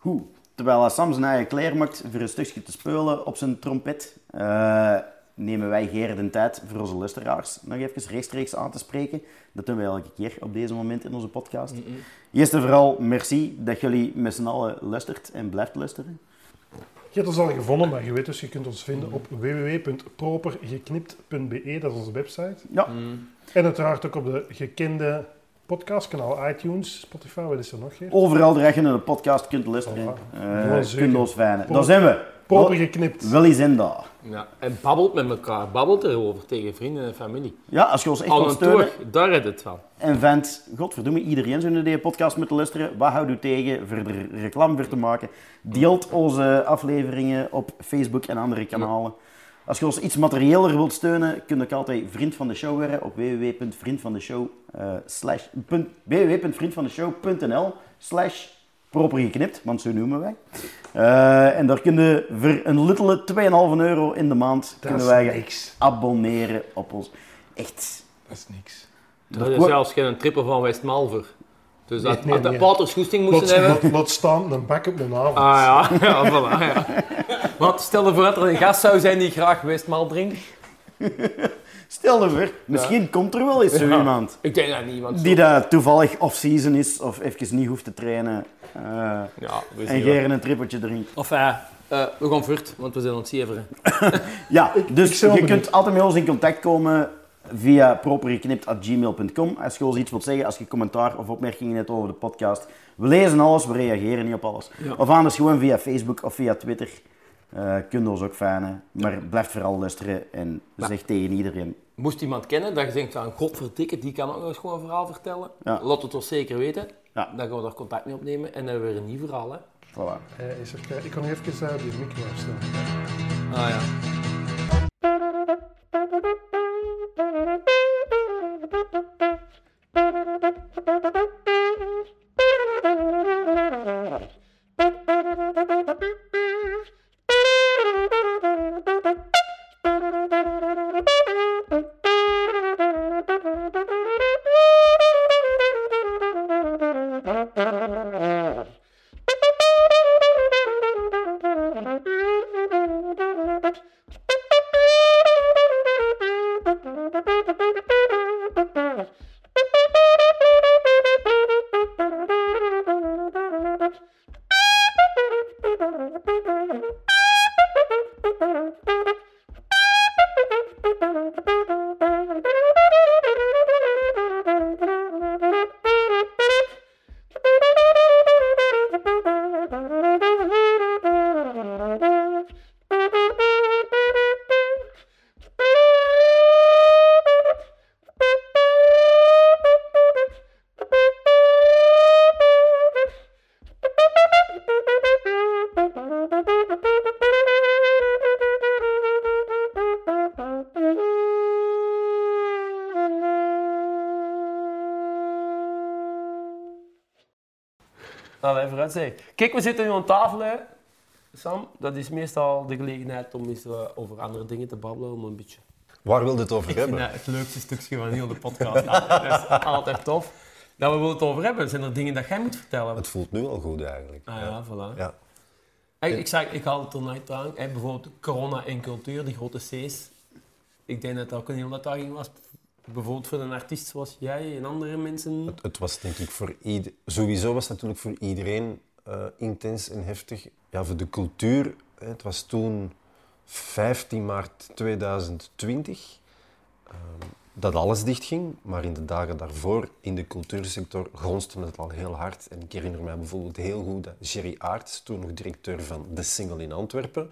Goed. Terwijl Sam zijn eigen klaar maakt voor een stukje te spelen op zijn trompet, eh, nemen wij Geer de tijd voor onze luisteraars nog even rechtstreeks aan te spreken. Dat doen we elke keer op deze moment in onze podcast. Eerst en vooral merci dat jullie met z'n allen luistert en blijft luisteren. Je hebt ons al gevonden, maar je weet dus, je kunt ons vinden op www.propergeknipt.be, dat is onze website. Ja, En uiteraard ook op de gekende podcastkanaal iTunes, Spotify, wat is er nog hier? overal je naar de podcast kunt luisteren. Uh, kunt ons fijnen. Daar zijn we. Proper geknipt. Willy zijn daar. Ja, en babbelt met elkaar. Babbelt erover tegen vrienden en familie. Ja, als je ons echt wilt steunen toer, daar is het van. en vindt, godverdomme, iedereen zou naar deze podcast moeten luisteren. Wat houdt u tegen voor er reclame voor te maken? Deelt onze afleveringen op Facebook en andere kanalen. Als je ons iets materiëler wilt steunen, kun je ook altijd vriend van de show worden op www.vriendvandeshow, eh, www.vriendvandeshow.nl slash proper geknipt, want zo noemen wij. Eh, en daar kunnen voor een little 2,5 euro in de maand kunnen wij niks. abonneren op ons. Echt. Dat is niks. Dat is zelfs geen triple van Westmalver. Dus dat, nee, nee. paters goesting moesten Laat, hebben... laat, laat staan, dan bak op de avond. Ah ja, ja, voilà, ja. Want stel je voor dat er een gast zou zijn die graag Westmaal drinkt. Stel je voor, misschien komt er wel eens zo Ja. iemand Ik denk dat niet, want... die dat toevallig off-season is of even niet hoeft te trainen eh, Ja, we en. Geren een trippeltje drinkt. Of eh, eh, we gaan voort, want we zijn aan het zeveren. Ja, dus je benieuwd. kunt altijd met ons in contact komen via propergeknipt.gmail.com. Als je ons iets wilt zeggen, als je commentaar of opmerkingen hebt over de podcast. We lezen alles, we reageren niet op alles. Ja. Of anders gewoon via Facebook of via Twitter. Eh kun je ons ook fijnen. Maar blijf vooral luisteren en zeg tegen iedereen. Moest iemand kennen dat je denkt van godverdikke, die kan ook nog eens gewoon een verhaal vertellen. Ja. Laat het ons zeker weten. Ja. Dan gaan we daar contact mee opnemen en dan hebben we weer een nieuw verhaal. Hè. Voilà. Eh, is er, kei- ik kan even uh, die micro afstellen. Ah ja. Kijk, we zitten nu aan tafel, hè. Sam. Dat is meestal de gelegenheid om eens eh, over andere dingen te babbelen, om een beetje... Waar wil je het over Ik vind hebben? het leukste stukje van heel de podcast. dat is altijd tof. Dat we willen het over hebben. Zijn er dingen dat jij moet vertellen? Het voelt nu al goed eigenlijk. Ah ja, voilà. Ja. Ik, ik, zeg, ik haal het er nooit aan. Bijvoorbeeld corona en cultuur, die grote C's. Ik denk dat dat ook een hele uitdaging was. Bijvoorbeeld voor een artiest zoals jij en andere mensen. Het, het was denk ik voor iedereen... Sowieso was het natuurlijk voor iedereen eh, intens en heftig. Ja, voor de cultuur, het was toen 15 maart 2020 ehm, dat alles dichtging. Maar in de dagen daarvoor, in de cultuursector, gonste het al heel hard. En ik herinner mij bijvoorbeeld heel goed dat Jerry Aarts, toen nog directeur van De Single in Antwerpen,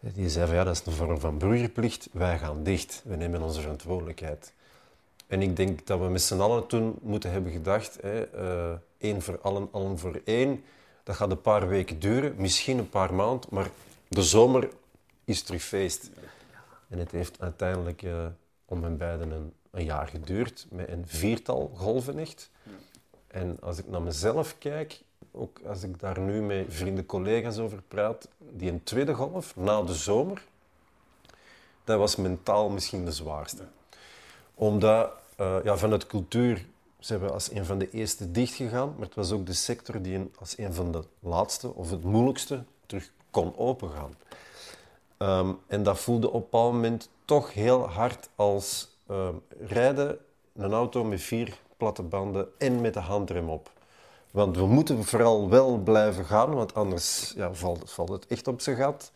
die zei van ja, dat is een vorm van burgerplicht. Wij gaan dicht. We nemen onze verantwoordelijkheid. En ik denk dat we met z'n allen toen moeten hebben gedacht, hè, eh, één voor allen, allen voor één. Dat gaat een paar weken duren, misschien een paar maanden, maar de zomer is terug feest. En het heeft uiteindelijk eh, om en beiden een, een jaar geduurd, met een viertal golven echt. En als ik naar mezelf kijk, ook als ik daar nu met vrienden, collega's over praat, die een tweede golf, na de zomer, dat was mentaal misschien de zwaarste. Omdat eh, ja, vanuit cultuur zijn we als een van de eerste dicht gegaan, maar het was ook de sector die als een van de laatste of het moeilijkste terug kon opengaan. Ehm, en dat voelde op een moment toch heel hard als ehm, rijden een auto met vier platte banden en met de handrem op. Want we moeten vooral wel blijven gaan, want anders ja, valt, valt het echt op zijn gat.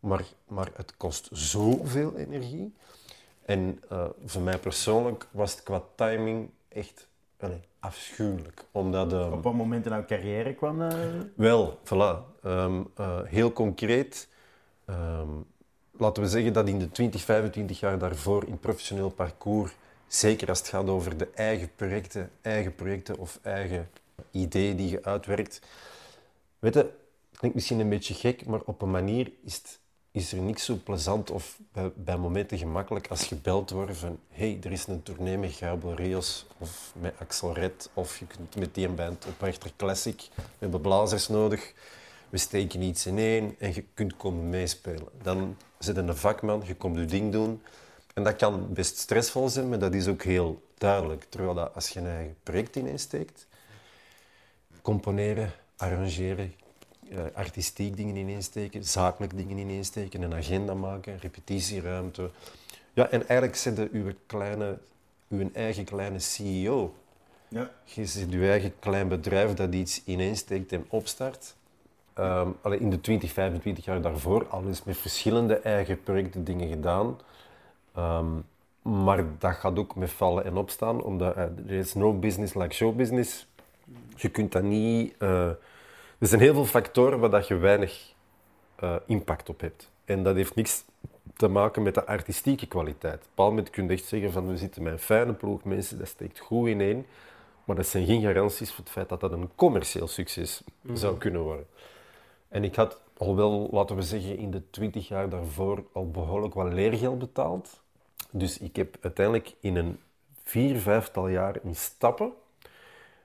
Maar, maar het kost zoveel energie. En eh, voor mij persoonlijk was het qua timing echt allee, afschuwelijk. Omdat, ehm, Op wat moment in jouw carrière kwam eh, wel, voilà. Ehm, eh, heel concreet. ehm, laten we zeggen dat in de 20, 25 jaar daarvoor in professioneel parcours, zeker als het gaat over de eigen projecten, eigen projecten of eigen ideeën die je uitwerkt. Weet je, klinkt misschien een beetje gek, maar op een manier is het is er niks zo plezant of bij, bij momenten gemakkelijk als gebeld wordt van hey, er is een tournee met Gabel Rios of met Axel Red of je kunt met die band op Echter Classic, we hebben blazers nodig, we steken iets in één en je kunt komen meespelen. Dan zit een vakman, je komt je ding doen en dat kan best stressvol zijn, maar dat is ook heel duidelijk. Terwijl dat als je een eigen project insteekt, componeren, arrangeren, eh, artistiek dingen ineensteken, zakelijk dingen ineensteken, een agenda maken, repetitieruimte. Ja, en eigenlijk zet je uw, kleine, uw eigen kleine CEO. Ja. Je zit je eigen klein bedrijf dat iets ineensteekt en opstart. Allee, in de 20, 25 jaar daarvoor al eens met verschillende eigen projecten dingen gedaan. Ehm, maar dat gaat ook met vallen en opstaan, omdat eh, er is no business like show business. Je kunt dat niet... eh, er zijn heel veel factoren waar dat je weinig eh, impact op hebt. En dat heeft niks te maken met de artistieke kwaliteit. Op een bepaald moment kun je echt zeggen van we zitten met een fijne ploeg mensen, dat steekt goed ineen. Maar dat zijn geen garanties voor het feit dat dat een commercieel succes zou kunnen worden. En ik had al wel, laten we zeggen, in de twintig jaar daarvoor al behoorlijk wat leergeld betaald. Dus ik heb uiteindelijk in een vier, vijftal jaar in stappen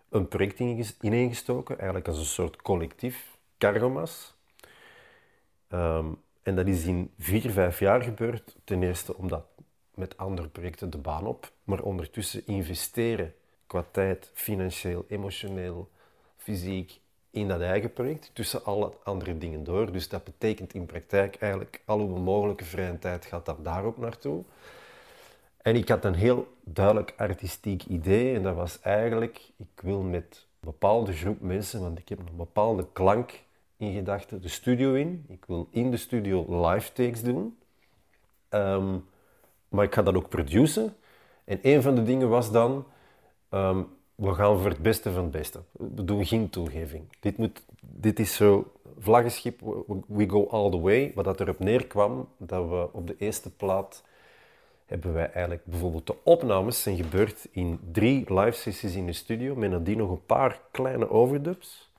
een project ineengestoken, eigenlijk als een soort collectief, Cargomas. Ehm, en dat is in vier, vijf jaar gebeurd. Ten eerste omdat met andere projecten de baan op, maar ondertussen investeren qua tijd, financieel, emotioneel, fysiek in dat eigen project, tussen alle andere dingen door. Dus dat betekent in praktijk eigenlijk al uw mogelijke vrije tijd gaat dan daarop naartoe. En ik had een heel duidelijk artistiek idee en dat was eigenlijk, ik wil met een bepaalde groep mensen, want ik heb een bepaalde klank in gedachten, de studio in. Ik wil in de studio live takes doen. Ehm, maar ik ga dat ook produceren. En een van de dingen was dan, ehm, we gaan voor het beste van het beste. We doen geen toegeving. Dit, moet, dit is zo, vlaggenschip, we- go all the way. Wat dat erop neerkwam, dat we op de eerste plaat hebben wij eigenlijk bijvoorbeeld de opnames zijn gebeurd in drie live sessies in de studio, met nadien nog een paar kleine overdubs.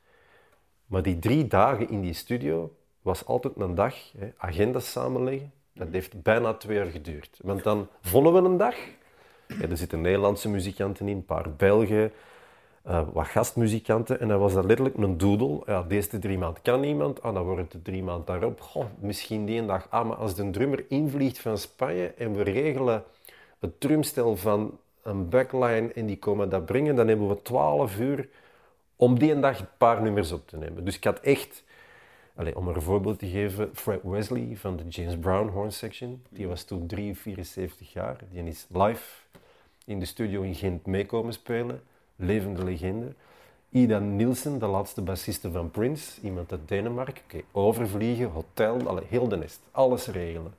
Maar die drie dagen in die studio was altijd een dag, hè, agendas samenleggen. Dat heeft bijna twee jaar geduurd. Want dan vonden we een dag. Ja, er zitten Nederlandse muzikanten in, een paar Belgen, eh, wat gastmuzikanten. En dan was dat letterlijk een doodle. Ja, deze drie maanden kan niemand. Ah, dan wordt het de drie maanden daarop. Misschien die dag. Ah, maar als de drummer invliegt van Spanje en we regelen het drumstel van een backline en die komen dat brengen, dan hebben we 12 uur om die dag een paar nummers op te nemen. Dus ik had echt, om er een voorbeeld te geven, Fred Wesley van de James Brown Horn Section, die was toen 3, 74 jaar. Die is live in de studio in Gent meekomen spelen, levende legende. Ida Nielsen, de laatste bassiste van Prince, iemand uit Denemarken. Oké, overvliegen, hotel, alle, heel de nest, alles regelen.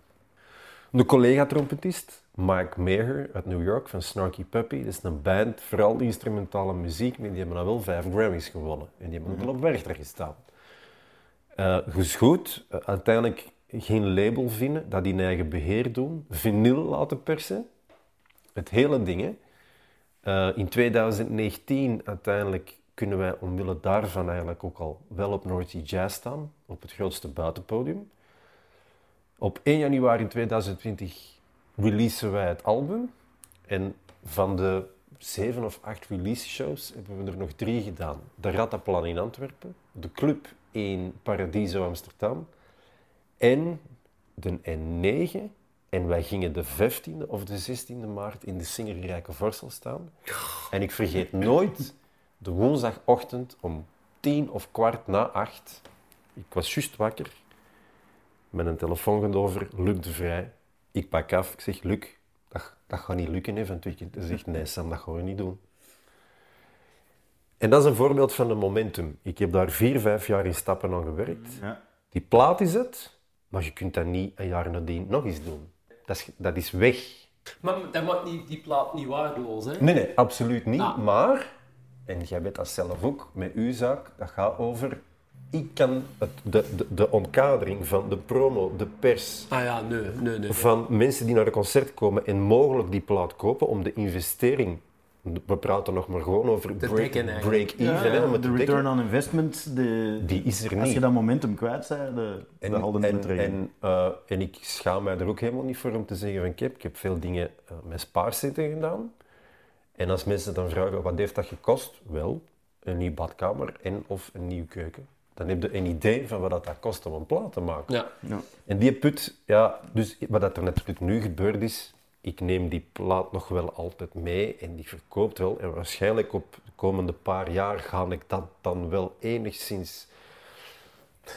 De collega-trompetist, Mike Maher uit New York van Snarky Puppy. Dat is een band, vooral instrumentale muziek, maar die hebben al wel vijf Grammys gewonnen. En die hebben ook wel op Werchter gestaan. Eh dus goed, eh, uiteindelijk geen label vinden, dat in eigen beheer doen, vinyl laten persen. Het hele ding, hè. Eh, in 2019 uiteindelijk kunnen wij omwille daarvan eigenlijk ook al wel op North Sea Jazz staan, op het grootste buitenpodium. Op 1 januari 2020 releasen wij het album. En van de zeven of acht release shows hebben we er nog drie gedaan. De Rattaplan in Antwerpen, de Club in Paradiso Amsterdam en de N9. En wij gingen de 15e of de 16e maart in de Singerrijke Vorsel staan. En ik vergeet nooit de woensdagochtend om tien of kwart na acht. Ik was juist wakker. Met een telefoon gaat over, Luc de Vrij. Ik pak af, ik zeg, Luc, dat, dat gaat niet lukken hè, van het weekend. Hij zegt, nee Sam, dat gaan we niet doen. En dat is een voorbeeld van een momentum. Ik heb daar vier, vijf jaar in stappen aan gewerkt. Ja. Die plaat is het, maar je kunt dat niet een jaar nadien nog eens doen. Dat is, dat is weg. Maar dat maakt niet, die plaat niet waardeloos, hè? Nee, nee, absoluut niet. Ah. Maar, en jij weet dat zelf ook, met uw zaak, dat gaat over... Ik kan het, de, de, de omkadering van de promo, de pers, Ah ja, nee, nee, nee. van mensen die naar een concert komen en mogelijk die plaat kopen om de investering we praten nog maar gewoon over break- break-even. de dekken. return on investment, de, Die is er als je niet. dat momentum kwijt bent, de, En, de en, niet en, eh, en ik schaam mij er ook helemaal niet voor om te zeggen van kijk, ik heb veel dingen eh, met spaarcenten gedaan. En als mensen dan vragen wat heeft dat gekost? Wel, een nieuw badkamer en of een nieuwe keuken. Dan heb je een idee van wat dat dat kost om een plaat te maken. Ja. En die put, ja, dus wat dat er natuurlijk nu gebeurd is, ik neem die plaat nog wel altijd mee en die verkoopt wel. En waarschijnlijk op de komende paar jaar ga ik dat dan wel enigszins,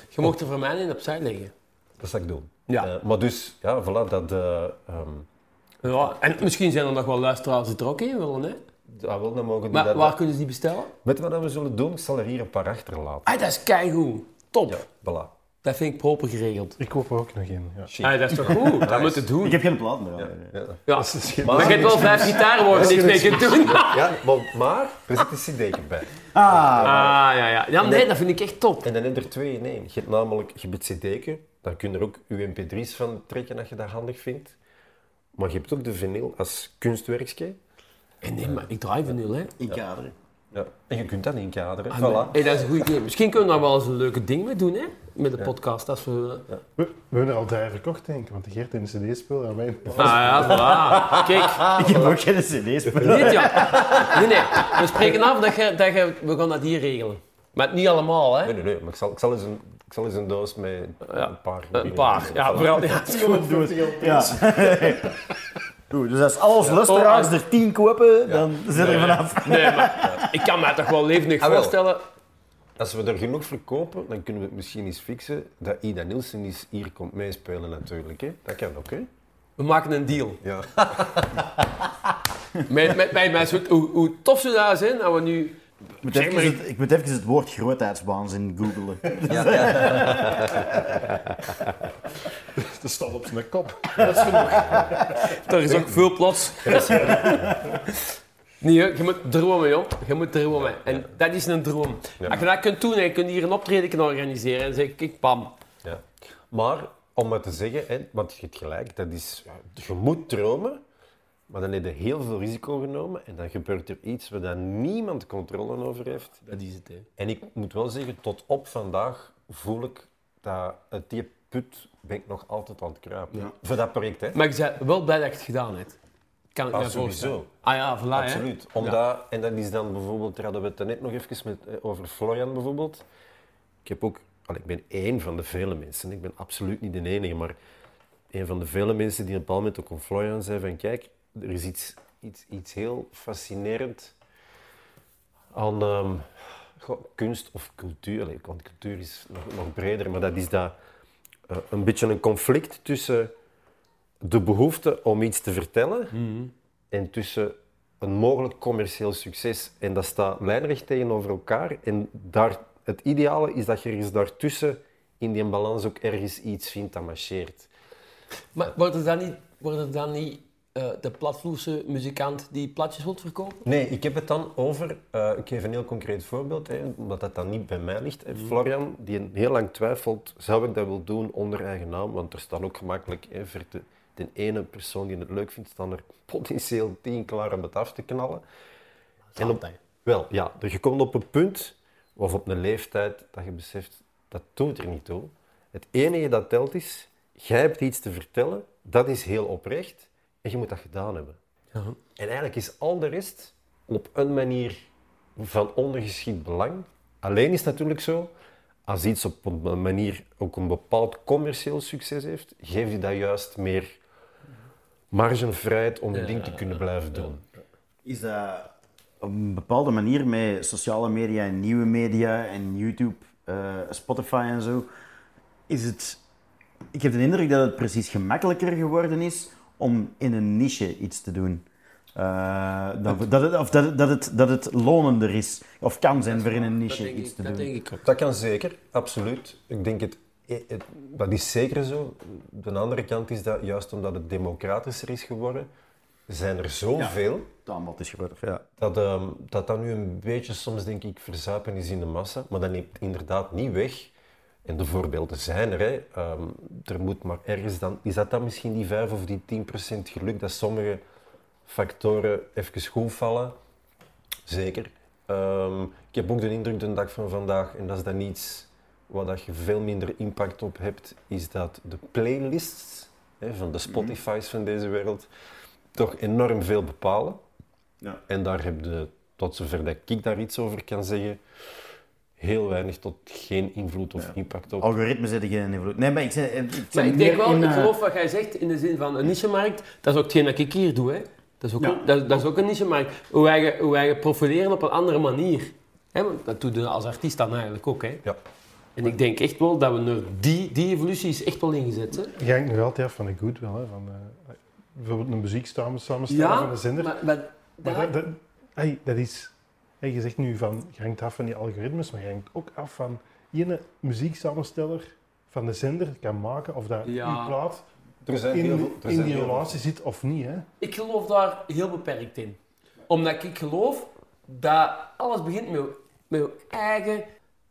Je mocht er voor mij in opzij leggen. dat zal ik doen. Ja. Eh, maar dus, ja, voilà, dat, eh ehm, Ja, en misschien zijn er nog wel luisteraars die er ook in willen, hè? ja, wel, dan mogen die Maar dat... waar kunnen ze die bestellen? Weet je wat we zullen doen? Ik zal er hier een paar achterlaten. Ah, dat is keigoed. Top. Ja, voilà. Dat vind ik proper geregeld. Ik koop er ook nog in. Ja. Ah, dat is toch goed? Dat moet het doen. Ik heb geen meer. Ja, Ja. ja. Ja. Maar- Maar je hebt wel vijf gitaren waar je niks mee kunt doen. Ja, maar, maar er zit een cd bij. Ah, Ah, ja, ja. Ja, nee, dat vind ik echt top. En dan heb je er twee in één. Je hebt namelijk je hebt het cd'tje, daar kun je er ook je mp3's van trekken als je dat handig vindt. Maar je hebt ook de vinyl als kunstwerkje. En nee, maar ik draai vinyl, hè. in kader. Ja. En je kunt dat inkaderen. Ah, Voilà. Hey, dat is een goed idee. Misschien kunnen we daar wel eens een leuke ding mee doen, hè? Met de podcast. Als we... We, we hebben er al drie verkocht, denk ik. Want de Geert in de cd-speel en wij... Ah ja, voilà. Kijk, Ik heb ook geen cd-speler. dit ja. Nee, nee. We spreken af dat je, dat je... We gaan dat hier regelen. Maar niet allemaal, hè. Nee, nee, nee. Maar ik zal, ik zal, eens, een, ik zal eens een doos met Ja. een paar... Een paar. Ja, vooral... Ja. Ja. Goed, dus als alles luisteraars er tien kopen, dan zit er vanaf. Nee, maar ik kan me toch wel levendig Ah, voorstellen... Als we er genoeg verkopen, dan kunnen we het misschien eens fixen dat Ida Nielsen eens hier komt meespelen natuurlijk. Hè. Dat kan ook, hè? We maken een deal. Ja. Met, met, met, met, zo'n- hoe, hoe tof zou dat zijn dat we nu... Ik moet, even het, ik moet even het woord grootheidswaanzin googelen. Dat staat op zijn kop. Er is ook veel plots. Nee, je moet dromen, joh. Je moet dromen. En dat is een droom. Ja. Als je dat kunt doen en je kunt hier een optreden kunnen organiseren en zeg ik, bam. Ja. Maar om maar te zeggen, hè, want je hebt gelijk, dat is, ja, je moet dromen, maar dan heb je heel veel risico genomen en dan gebeurt er iets waar dan niemand controle over heeft. Dat is het, hè. En ik moet wel zeggen, tot op vandaag voel ik dat uit die put ben ik nog altijd aan het kruipen. Voor dat project, hè? Maar ik ben wel blij dat je het gedaan hebt. Kan ik Ah, voorstellen. sowieso. Ah ja, voilà, hè. Absoluut. Omdat, En dat is dan bijvoorbeeld, daar hadden we het net nog even met, eh, over Florian bijvoorbeeld. Ik heb ook, al, ik ben één van de vele mensen, ik ben absoluut niet de enige, maar een van de vele mensen die op een bepaald moment ook aan Florian zei van kijk, er is iets, iets, iets heel fascinerend aan ehm, goh, kunst of cultuur. Allee, want cultuur is nog, nog breder, maar dat is dat eh, een beetje een conflict tussen de behoefte om iets te vertellen en tussen een mogelijk commercieel succes. En dat staat lijnrecht tegenover elkaar. En daar, het ideale is dat je ergens daartussen in die balans ook ergens iets vindt dat marcheert. Maar wordt het dan niet, wordt het dan niet eh, de platvloerse muzikant die platjes wilt verkopen? Nee, ik heb het dan over, eh, ik geef een heel concreet voorbeeld, hè, omdat dat dan niet bij mij ligt. Hè. Florian, die een heel lang twijfelt, zou ik dat wel doen onder eigen naam? Want er staan ook gemakkelijk, hè, voor de, de ene persoon die het leuk vindt, staan er potentieel tien klaar om het af te knallen. En op, wel, ja, je komt op een punt, of op een leeftijd, dat je beseft, dat doet er niet toe. Het enige dat telt is, jij hebt iets te vertellen, dat is heel oprecht, en je moet dat gedaan hebben. En eigenlijk is al de rest op een manier van ondergeschikt belang. Alleen is het natuurlijk zo, als iets op een manier ook een bepaald commercieel succes heeft, geeft je dat juist meer marge en vrijheid om je ding te kunnen blijven doen. Is dat op een bepaalde manier met sociale media en nieuwe media en YouTube, eh, Spotify en zo, is het... Ik heb de indruk dat het precies gemakkelijker geworden is om in een niche iets te doen. Eh, dat, dat, het, of dat, het, dat, het, dat het lonender is, of kan zijn voor in een niche iets te dat doen. denk ik ook. Dat kan zeker, absoluut. Ik denk het, het, dat is zeker zo. De andere kant is dat juist omdat het democratischer is geworden, zijn er zoveel aanbod is groter, ja. dat, ehm, dat dat nu een beetje soms denk ik verzuipen is in de massa, maar dat neemt inderdaad niet weg. En de voorbeelden zijn er. Hè. Ehm, er moet maar ergens dan, is dat dan misschien die 5 of die 10 procent geluk dat sommige factoren even goed vallen zeker. Ehm, ik heb ook de indruk de dag van vandaag, en dat is dan iets waar dat je veel minder impact op hebt, is dat de playlists hè, van de Spotify's van deze wereld toch enorm veel bepalen. Ja. En daar heb je, tot zover dat ik daar iets over kan zeggen, heel weinig tot geen invloed of impact op. Algoritmes hebben geen invloed. Nee, maar ik, zei, ik, Maar ik denk meer wel, in, ik eh, geloof wat jij zegt in de zin van een niche-markt, dat is ook hetgeen dat ik hier doe. Hè. Dat, is ook Ja. een, dat, dat is ook een niche-markt. Hoe wij, hoe wij profileren op een andere manier. Hè, want dat doe je als artiest dan eigenlijk ook. Hè. Ja. En ik denk echt wel dat we naar die, die evolutie is echt wel ingezet. Hè. Je hangt nog altijd af van de good wel. Hè, van, eh, bijvoorbeeld een muziek samen- samenstellen van een zender. maar, maar Maar daar- dat, dat, hey, dat is... hey, je zegt nu van, je hangt af van die algoritmes, maar je hangt ook af van ene muzieksamensteller van de zender kan maken of dat Ja. uw plaat Er zijn in, heel er in zijn die relatie zit of niet. Hè? Ik geloof daar heel beperkt in. Omdat ik geloof dat alles begint met, met je eigen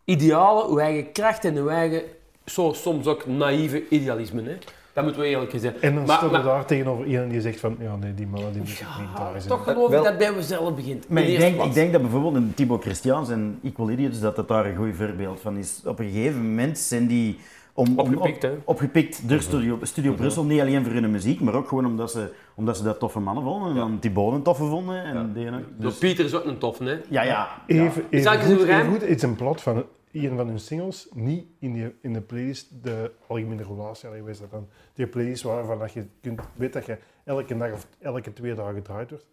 idealen, je eigen kracht en je eigen, zo, soms ook naïeve idealisme. Hè. Dat moeten we eerlijk zeggen. En dan Maar- staat er maar- daar tegenover iemand die zegt van, ja nee, die mannen die moeten niet Ja, daar zijn. toch geloof ik dat bij mezelf begint. Maar ik denk, ik denk dat bijvoorbeeld een Thibaut Christiaans en Equal Idiots, dat dat daar een goed voorbeeld van is. Op een gegeven moment zijn die om, om, Opgepikt, op- opgepikt door Studio, Studio Brussel, niet alleen voor hun muziek, maar ook gewoon omdat ze, omdat ze dat toffe mannen vonden en dan Thibaut een toffe vonden. En die, Dus Pieter is ook een toffe, hè? ja, ja. Even, dat goed, even goed, het is een plot van een van hun singles, niet in, die, in de playlist, de algemene relatie, allee, dat dan? Die playlist waarvan dat je kunt, weet dat je elke dag of elke twee dagen gedraaid wordt.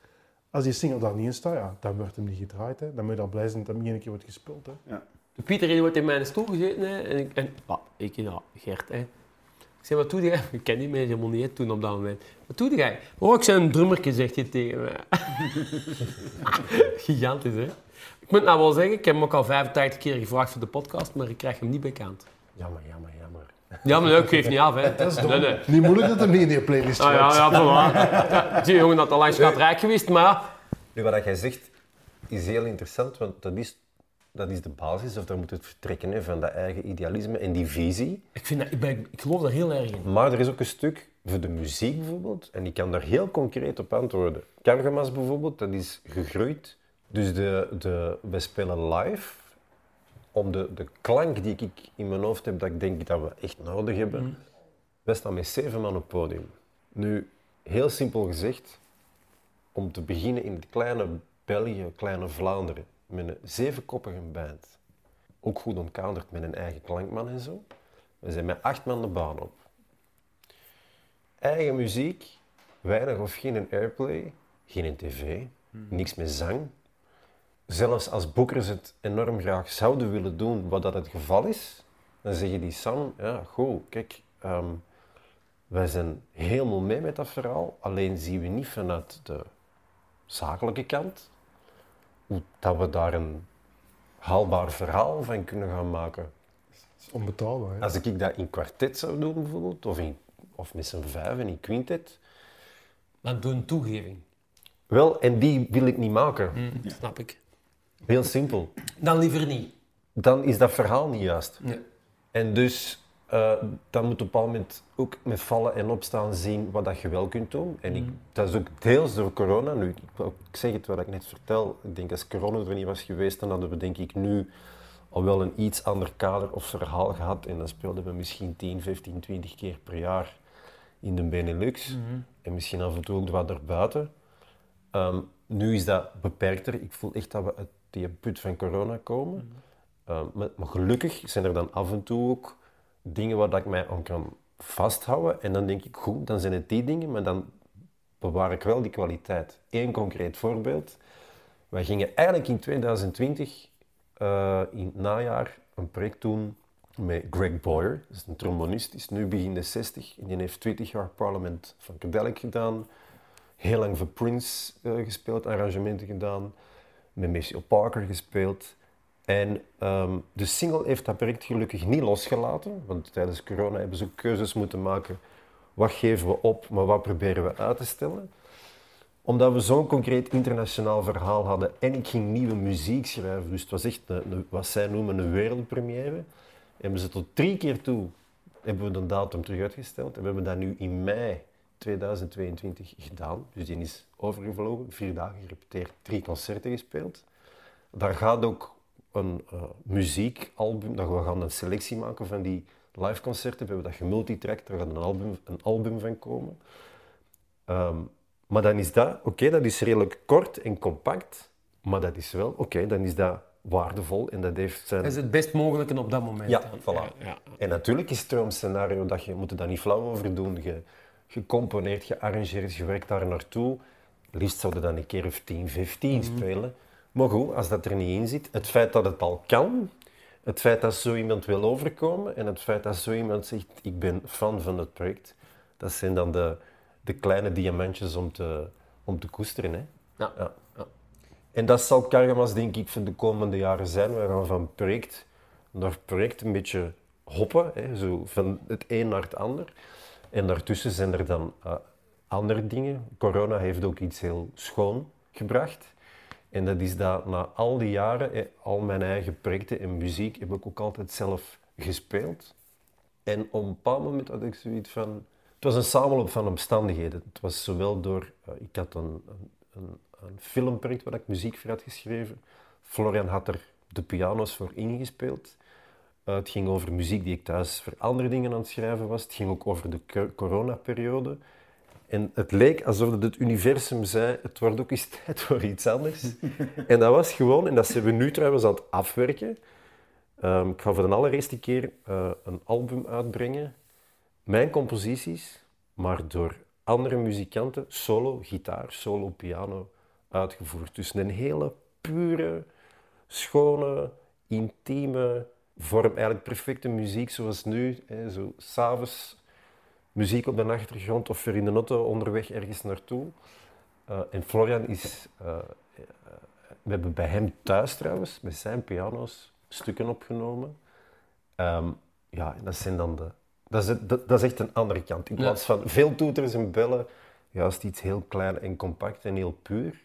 Als die single daar niet in staat, ja, dan wordt hem niet gedraaid. Hè. Dan moet je dan blij zijn dat hem één keer wordt gespeeld. Hè. De Pieter wordt in mijn stoel gezeten hè, en ik, en, ah, ik ja, Gert, hè. Ik zei, wat doe jij? Ik ken die mensen helemaal niet toen op dat moment. Wat doe jij? Oh, ik ben een drummerke, zegt hij tegen mij. Gigantisch, hè? Ik moet nou wel zeggen, ik heb hem ook al 85 keer gevraagd voor de podcast, maar ik krijg hem niet bekend. Jammer, jammer, jammer. Ja, maar ik geef niet af, hè. Dat is dom. Nee, nee. Niet moeilijk dat hem niet in die playlist Ah, ja, ja, voilà. Die jongen had al lang schatrijk geweest, maar. Nu, wat jij zegt is heel interessant, want dat is, dat is de basis, of daar moet het vertrekken hè, van dat eigen idealisme en die visie. Ik, vind dat, ik, ben, ik geloof daar heel erg in. Maar er is ook een stuk voor de muziek bijvoorbeeld, en ik kan daar heel concreet op antwoorden. Cargamas bijvoorbeeld, dat is gegroeid. Dus de, de, wij spelen live om de, de klank die ik in mijn hoofd heb, dat ik denk dat we echt nodig hebben. Wij staan met zeven man op het podium. Nu, heel simpel gezegd, om te beginnen in het kleine België, kleine Vlaanderen, met een zevenkoppige band. Ook goed omkaderd met een eigen klankman en zo. We zijn met acht man de baan op. Eigen muziek, weinig of geen airplay, geen tv, niks met zang. Zelfs als boekers het enorm graag zouden willen doen, wat dat het geval is, dan zeggen die Sam, ja, goed, kijk, ehm, wij zijn helemaal mee met dat verhaal, alleen zien we niet vanuit de zakelijke kant hoe dat we daar een haalbaar verhaal van kunnen gaan maken. Dat is onbetaalbaar. Hè. Als ik dat in kwartet zou doen bijvoorbeeld, of, in, of met z'n vijven in quintet, Dan doe een toegeving. wel, en die wil ik niet maken. Snap ik. Heel simpel. Dan liever niet. Dan is dat verhaal niet juist. Nee. En dus, eh, dan moet op een bepaald moment ook met vallen en opstaan zien wat dat je wel kunt doen. En ik, dat is ook deels door corona. Nu, ik, zeg het wat ik net vertel. Ik denk als corona er niet was geweest, dan hadden we denk ik nu al wel een iets ander kader of verhaal gehad. En dan speelden we misschien 10, 15, 20 keer per jaar in de Benelux. En misschien af en toe ook wat erbuiten. Ehm, nu is dat beperkter. Ik voel echt dat we uit die put van corona komen. Uh, maar, maar gelukkig zijn er dan af en toe ook dingen waar dat ik mij aan kan vasthouden. En dan denk ik, goed, dan zijn het die dingen, maar dan bewaar ik wel die kwaliteit. Eén concreet voorbeeld. Wij gingen eigenlijk in 2020, eh, in het najaar, een project doen met Greg Boyer. Dat is een trombonist, is nu begin de 60 en die heeft 20 jaar Parliament van Funkadelic gedaan. Heel lang voor Prince eh, gespeeld, arrangementen gedaan. Met Maceo Parker gespeeld. En ehm, de single heeft dat project gelukkig niet losgelaten, want tijdens corona hebben ze ook keuzes moeten maken. Wat geven we op, maar wat proberen we uit te stellen? Omdat we zo'n concreet internationaal verhaal hadden en ik ging nieuwe muziek schrijven, dus het was echt wat zij noemen een wereldpremière, hebben ze tot drie keer toe hebben we de datum terug uitgesteld en we hebben dat nu in mei 2022 gedaan. Dus die is overgevlogen, vier dagen gerepeteerd, drie concerten gespeeld. Daar gaat ook een eh, muziekalbum, dat we gaan een selectie maken van die liveconcerten. We hebben dat gemultitracked, daar gaat een album, een album van komen. Ehm, maar dan is dat, oké, dat is redelijk kort en compact, maar dat is wel, oké, dan is dat waardevol en dat heeft zijn... Dat is het best mogelijke op dat moment. Ja, dan. voilà. En natuurlijk is het een scenario dat je moet er daar niet flauw over doen. Je, gecomponeerd, gearrangeerd, je werkt daar naartoe. Liefst zouden dan een keer of 10, 15 spelen. Maar goed, als dat er niet in zit, het feit dat het al kan, het feit dat zo iemand wil overkomen en het feit dat zo iemand zegt, ik ben fan van het project, dat zijn dan de, de kleine diamantjes om te, om te koesteren. Hè. Ja. Ja. En dat zal Cargamas denk ik voor de komende jaren zijn. We gaan van project naar project een beetje hoppen, hè, zo van het een naar het ander. En daartussen zijn er dan eh, andere dingen. Corona heeft ook iets heel schoon gebracht. En dat is dat na al die jaren, eh, al mijn eigen projecten en muziek, heb ik ook altijd zelf gespeeld. En op een bepaald moment had ik zoiets van... Het was een samenloop van omstandigheden. Het was zowel door... eh, ik had een, een, een, filmproject waar ik muziek voor had geschreven. Florian had er de piano's voor ingespeeld. Eh, het ging over muziek die ik thuis voor andere dingen aan het schrijven was. Het ging ook over de co- coronaperiode. En het leek alsof het universum zei, het wordt ook eens tijd voor iets anders. en dat was gewoon, en dat zijn we nu trouwens aan het afwerken. Ehm, ik ga voor de allereerste keer eh, een album uitbrengen. Mijn composities, maar door andere muzikanten, solo gitaar, solo piano, uitgevoerd. Dus een hele pure, schone, intieme vorm. Eigenlijk perfecte muziek zoals nu. Hè, zo s'avonds muziek op de achtergrond of weer in de auto onderweg ergens naartoe. Eh, en Florian is... eh, eh, we hebben bij hem thuis trouwens, met zijn piano's, stukken opgenomen. Ehm, ja, en dat zijn dan de... Dat is, dat, dat is echt een andere kant. In plaats van veel toeters en bellen, juist iets heel klein en compact en heel puur.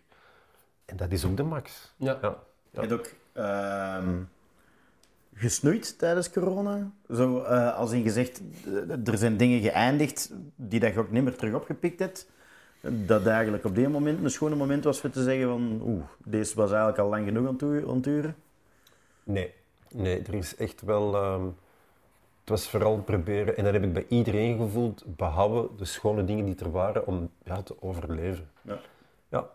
En dat is ook de max. Ja. Ja. Hebt ook ehm, gesnoeid tijdens corona. Zo, eh, als in gezegd, er zijn dingen geëindigd die dat je ook niet meer terug opgepikt hebt. Dat eigenlijk op dit moment een schone moment was voor te zeggen van oeh, deze was eigenlijk al lang genoeg aan het duren. Nee, nee, er is echt wel. ehm, het was vooral proberen, en dat heb ik bij iedereen gevoeld, behalve de schone dingen die er waren, om ja, te overleven. Ja. Ja.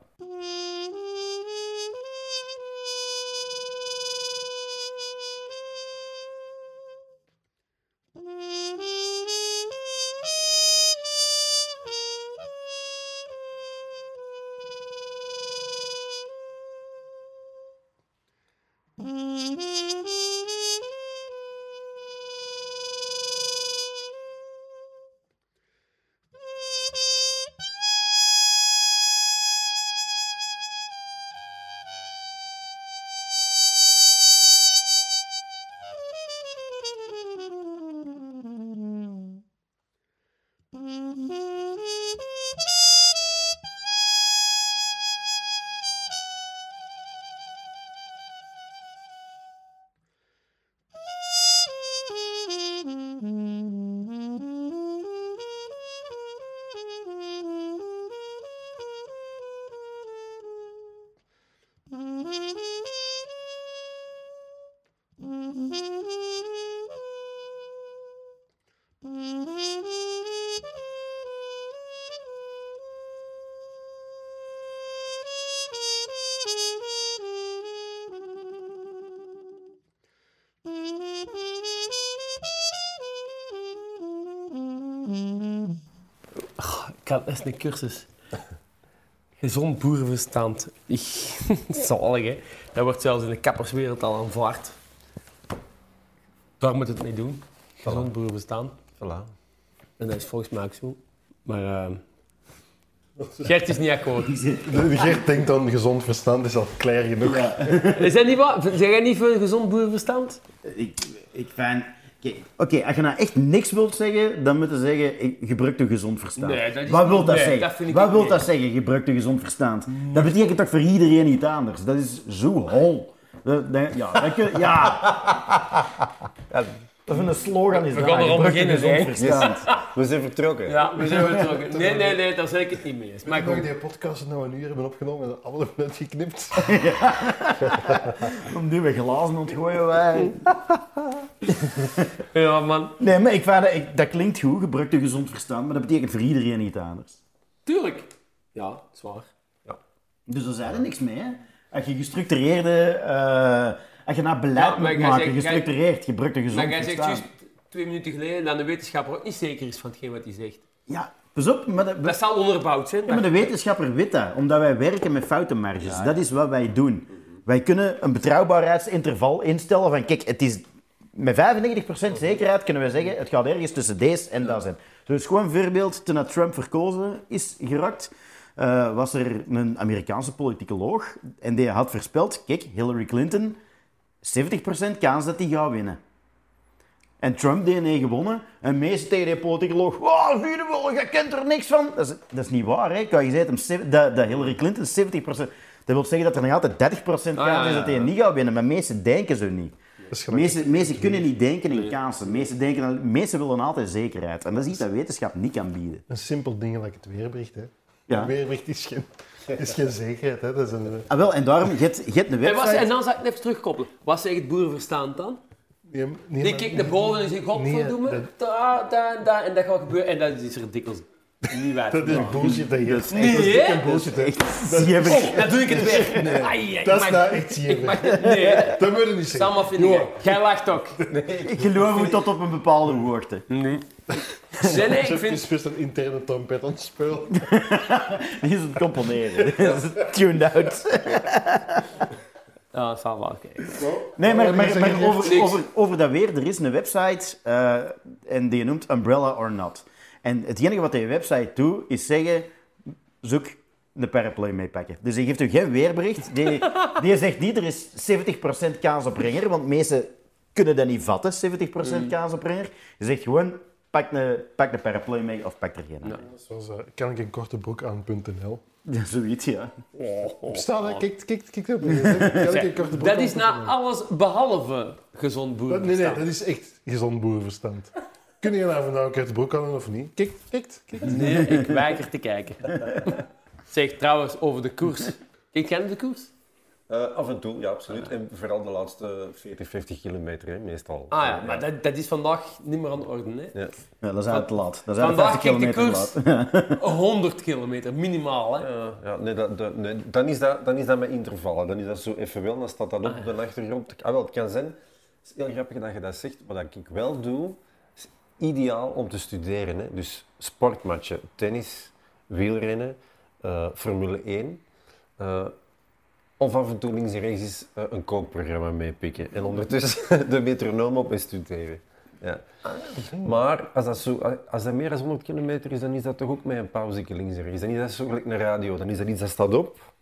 Eens een cursus. Gezond boerenverstand. Ik, zalig, hè. Dat wordt zelfs in de kapperswereld al aanvaard. Daar moet het mee doen. Gezond boerenverstand. Voilà. En dat is volgens mij ook zo. Maar ehm Gert is niet akkoord. De Gert denkt dan gezond verstand is al klaar genoeg. Is dat niet wat? Zeg jij niet voor gezond boerenverstand? Ik, ik fijn. Oké, Oké, als je nou echt niks wilt zeggen, dan moet je zeggen, ik gebruik een gezond verstand. Nee, dat is- Wat wil dat nee, zeggen? dat Wat wil dat zeggen, gebruik gezond verstand? Dat betekent toch voor iedereen iets anders? Dat is zo hol. Ja, dat kun, ja. Ja, Dat is een slogan. Is We dat, gaan erop gebruik je beginnen, gezond hè. verstand. We zijn vertrokken. Ja, we zijn vertrokken. Nee, nee, nee, daar zeg ik het niet mee eens. Maar goed. die podcast nou een uur hebben opgenomen en allemaal hebben geknipt. Om nu weer glazen ontgooien wij. Ja, man. Nee, maar ik vind dat, ik, dat klinkt goed, gebruik je gezond verstand, maar dat betekent voor iedereen iets anders. Tuurlijk. Ja, dat is waar. Dus daar zijn er niks mee. Hè? Als je gestructureerde, eh, als je naar beleid Ja, moet maken, zegt- gestructureerd, gebruik je gezond Maar jij zegt juist twee minuten geleden dat de wetenschapper ook niet zeker is van hetgeen wat hij zegt. Ja, pas op, maar, de, Dat zal onderbouwd zijn. ja, maar de wetenschapper weet dat, omdat wij werken met foutenmarges. Dat is wat wij doen. Wij kunnen een betrouwbaarheidsinterval instellen van, kijk, het is met 95% zekerheid kunnen we zeggen, het gaat ergens tussen deze en dat zijn. Dus gewoon een voorbeeld, toen Trump verkozen is geraakt, eh, was er een Amerikaanse politicoloog en die had voorspeld, kijk, Hillary Clinton, 70% kans dat die gaat winnen. En Trump die heeft gewonnen. En meestal tegen die politicoloog, oh, zie je wel, je kent er niks van. Dat is, dat is niet waar, hè. Kan je zeggen dat, dat Hillary Clinton 70%... Dat wil zeggen dat er nog altijd 30% kans Ah, ja, is ja, dat hij ja. niet gaat winnen. Maar meesten denken zo niet. Dat Meesten, meesten kunnen niet denken in kansen. Meesten, denken, meesten willen altijd zekerheid. En dat is iets dat wetenschap niet kan bieden. Een simpel ding like het weerbericht. Hè. Ja. Het weerbericht is geen, is geen zekerheid. Hè. Dat is een, Ah, wel, en daarom, je hebt, je hebt een En, was, website... en dan zal ik het even terugkoppelen. Wat zegt het boerenverstand dan? nee, nee, Die kijkt naar boven en zegt, godverdomme, Nee, daar, daar, daar, en dat gaat gebeuren. En dat is er dikwijls niet waar. Dat is bullshit. Dat is Nee, dat is bullshit. Hè. Zever. Oh, dan doe ik het weer. Ai, ik Dat is nou echt het, nee. Dat moet je niet zeggen. Sam, vind jij? Jij lacht ook. Ik geloof u tot op een bepaalde hoogte. Nee. Nee, nee, ik vind... is best een interne trompet aan het spelen. Die is het componeren. Die is het tuned out. Ja, dat zal wel kijken. Nee, maar, maar, over, over dat weer, er is een website eh, en die noemt Umbrella or Not. En het enige wat die website doet, is zeggen, zoek een paraplu mee pakken. Dus die geeft u geen weerbericht. Die, die zegt niet, er is 70% kans op ringer, want meesten kunnen dat niet vatten, 70% kans op ringer. Je zegt gewoon, pak een, pak paraplu mee of pak er geen. Ja. Zoals uh, kan ik een korte broek aan.nl. Ja, zoiets, ja. Staan, hè? Kijk, kijk, op. Dat is na alles behalve gezond Dat- Nee, nee, boerenverstand. dat is echt gezond boerenverstand. Kun je nou vandaag een korte broek aan of niet? Kijk, kijk, kijk. Nee, ik weiger te kijken. Zeg trouwens over de koers. Kijk jij naar de koers? Eh, af en toe, ja, absoluut. En vooral de laatste 40, 50 kilometer, hè, meestal. Ah ja, maar dat, dat is vandaag niet meer aan de orde. Hè? Ja. Ja, dat is eigenlijk te laat. Dat is Vandaag 50 kijkt de koers laat. 100 kilometer, minimaal. Hè? Ja, ja, nee, dat, dat, nee, dan, is dat, dan is dat met intervallen. Dan is dat zo even wel, dan staat dat op de achtergrond. Ah, wel, het kan zijn, het is heel grappig dat je dat zegt. Wat ik wel doe, ideaal om te studeren. Hè. Dus sportmatchen, tennis, wielrennen, eh, Formule 1. eh, of af en toe links en rechts eens, eh, een kookprogramma meepikken. En ondertussen de metronoom op en studeren. Ja. Maar als dat, zo, als dat meer dan 100 kilometer is, dan is dat toch ook met een pauze links en rechts. Dan is dat zo gelijk een radio. Dan is dat iets dat staat op.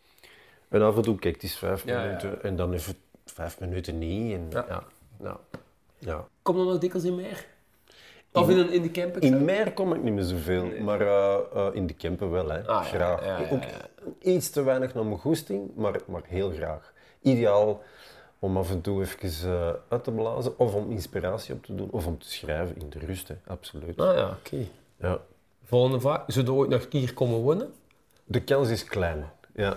En af en toe, kijk, het is vijf Ja, ja. minuten. En dan even vijf minuten niet. En, ja. Ja. Ja, ja. Kom dan nog dikwijls in meer? Of in, een, in de camper? In Meer kom ik niet meer zoveel, maar eh, eh, in de Kempen wel, hè. Ah, graag. ja, ja, Ook iets te weinig naar mijn goesting, maar, maar heel graag. Ideaal om af en toe even eh, uit te blazen, of om inspiratie op te doen, of om te schrijven in de rust, hè. absoluut. Ah ja, oké. Ja. Volgende vraag. Zullen we ooit nog hier komen wonen? De kans is klein. Ja.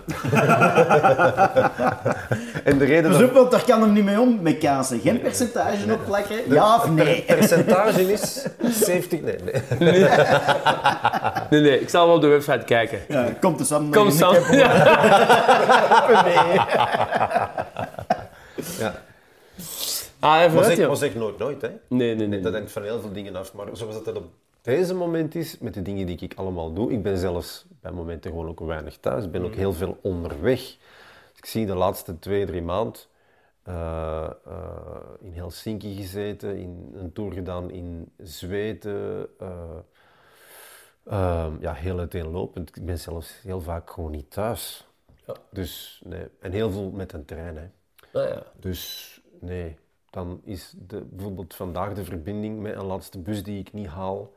en de reden Dus dat ook, want daar kan hem niet mee om met kazen. Geen percentage op plakken. Ja of nee? het percentage is 70... Nee, nee. Nee, nee, ik zal wel op de website kijken. Ja, komt de Sam. Kom nog in Sam. de camper. Nee. Ja. Ah, even Maar uit, zeg, maar zeg nooit nooit, hè. Nee, nee, nee. Dat hangt van heel veel dingen af. Maar zoals het op deze moment is, met de dingen die ik allemaal doe, ik ben zelfs bij momenten gewoon ook weinig thuis. Ik ben ook heel veel onderweg. Dus ik zie de laatste twee, drie maanden eh, eh, in Helsinki gezeten, in een tour gedaan in Zweden. eh, ehm, ja, heel uiteenlopend. Ik ben zelfs heel vaak gewoon niet thuis. Ja. Dus, nee. En heel veel met een trein, hè. Ah, ja. Dus nee, dan is de, bijvoorbeeld vandaag de verbinding met een laatste bus die ik niet haal,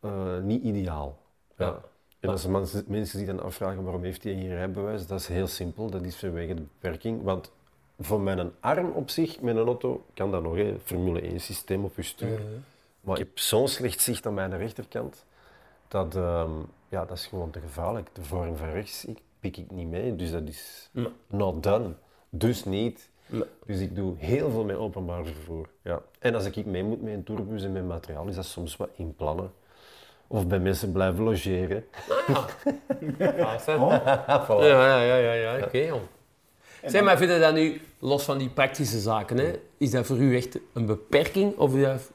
eh, niet ideaal. Ja. En als mensen, die dan afvragen waarom heeft hij hier rijbewijs, dat is heel simpel. Dat is vanwege de beperking. Want voor mijn arm op zich, met een auto, kan dat nog, hè. Formule 1 systeem op je stuur. Maar ik heb zo'n slecht zicht aan mijn rechterkant, dat, ehm, ja, dat is gewoon te gevaarlijk. De vorm van rechts ik, pik ik niet mee, dus dat is not done. Dus niet. Dus ik doe heel veel met openbaar vervoer. Ja. En als ik mee moet met een tourbus en met materiaal, is dat soms wat inplannen. Of bij mensen blijven logeren. Ja, zeg. Voilà. Ja, ja, ja, ja, ja. oké jong. Zeg maar, vind je dat nu, los van die praktische zaken, hè, is dat voor u echt een beperking? Of is dat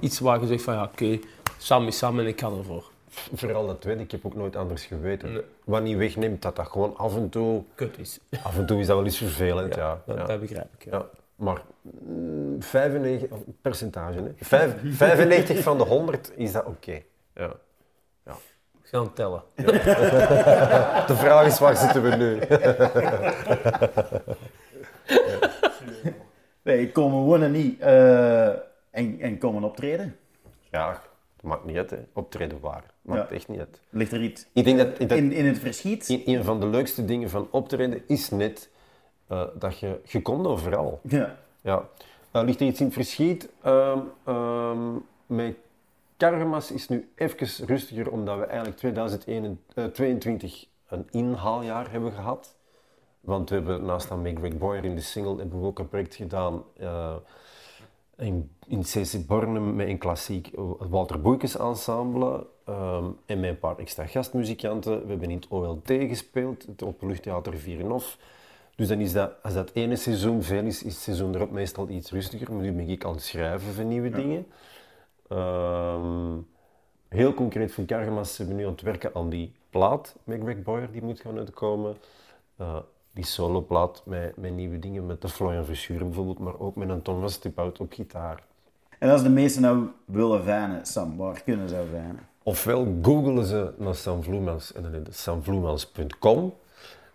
iets waar je zegt van, ja, oké, Sam is Sam en ik ga ervoor? Vooral dat tweede, ik heb ook nooit anders geweten. Nee. Wat niet wegneemt, dat dat gewoon af en toe... Kut is. Af en toe is dat wel eens vervelend, ja. dat, ja. dat begrijp ik. Ja. Ja, maar mm, 95, oh, percentage, hè. Vijf- 95 van de 100 is dat oké. Ja. We gaan tellen. De vraag is, waar zitten we nu? Nee, komen wonen niet eh, en, en komen optreden. Ja, dat maakt niet uit, hè. Optreden waar. Maakt Ja. echt niet uit. Ligt er iets Ik denk dat, dat in, in het verschiet? een, een van de leukste dingen van optreden is net eh, dat je, je komt overal. Ja. Ja. Eh, ligt er iets in het verschiet? Ehm, ehm, met Karmas is nu even rustiger, omdat we eigenlijk 2022 een inhaaljaar hebben gehad. Want we hebben naast aan Make Greg Boyer in de single hebben we ook een project gedaan eh, in, in CC Bornem met een klassiek Walter Boeikens ensemble en met een paar extra gastmuzikanten. We hebben in het OLT gespeeld, het Openluchttheater Vierenhof. Dus dan is dat, als dat ene seizoen veel is, is het seizoen erop meestal iets rustiger. Maar nu ben ik aan het schrijven van nieuwe dingen. Ehm, heel concreet voor Karmas zijn we nu aan het werken aan die plaat met Greg Boyer, die moet gaan uitkomen. Eh, die soloplaat met, met nieuwe dingen, met de Florian Verschuren bijvoorbeeld, maar ook met een Thomas Stiphout op gitaar. En als de mensen nou willen vijnen, Sam, waar kunnen ze vijnen? Ofwel googelen ze naar Sam Vloemans en dan samvloemans.com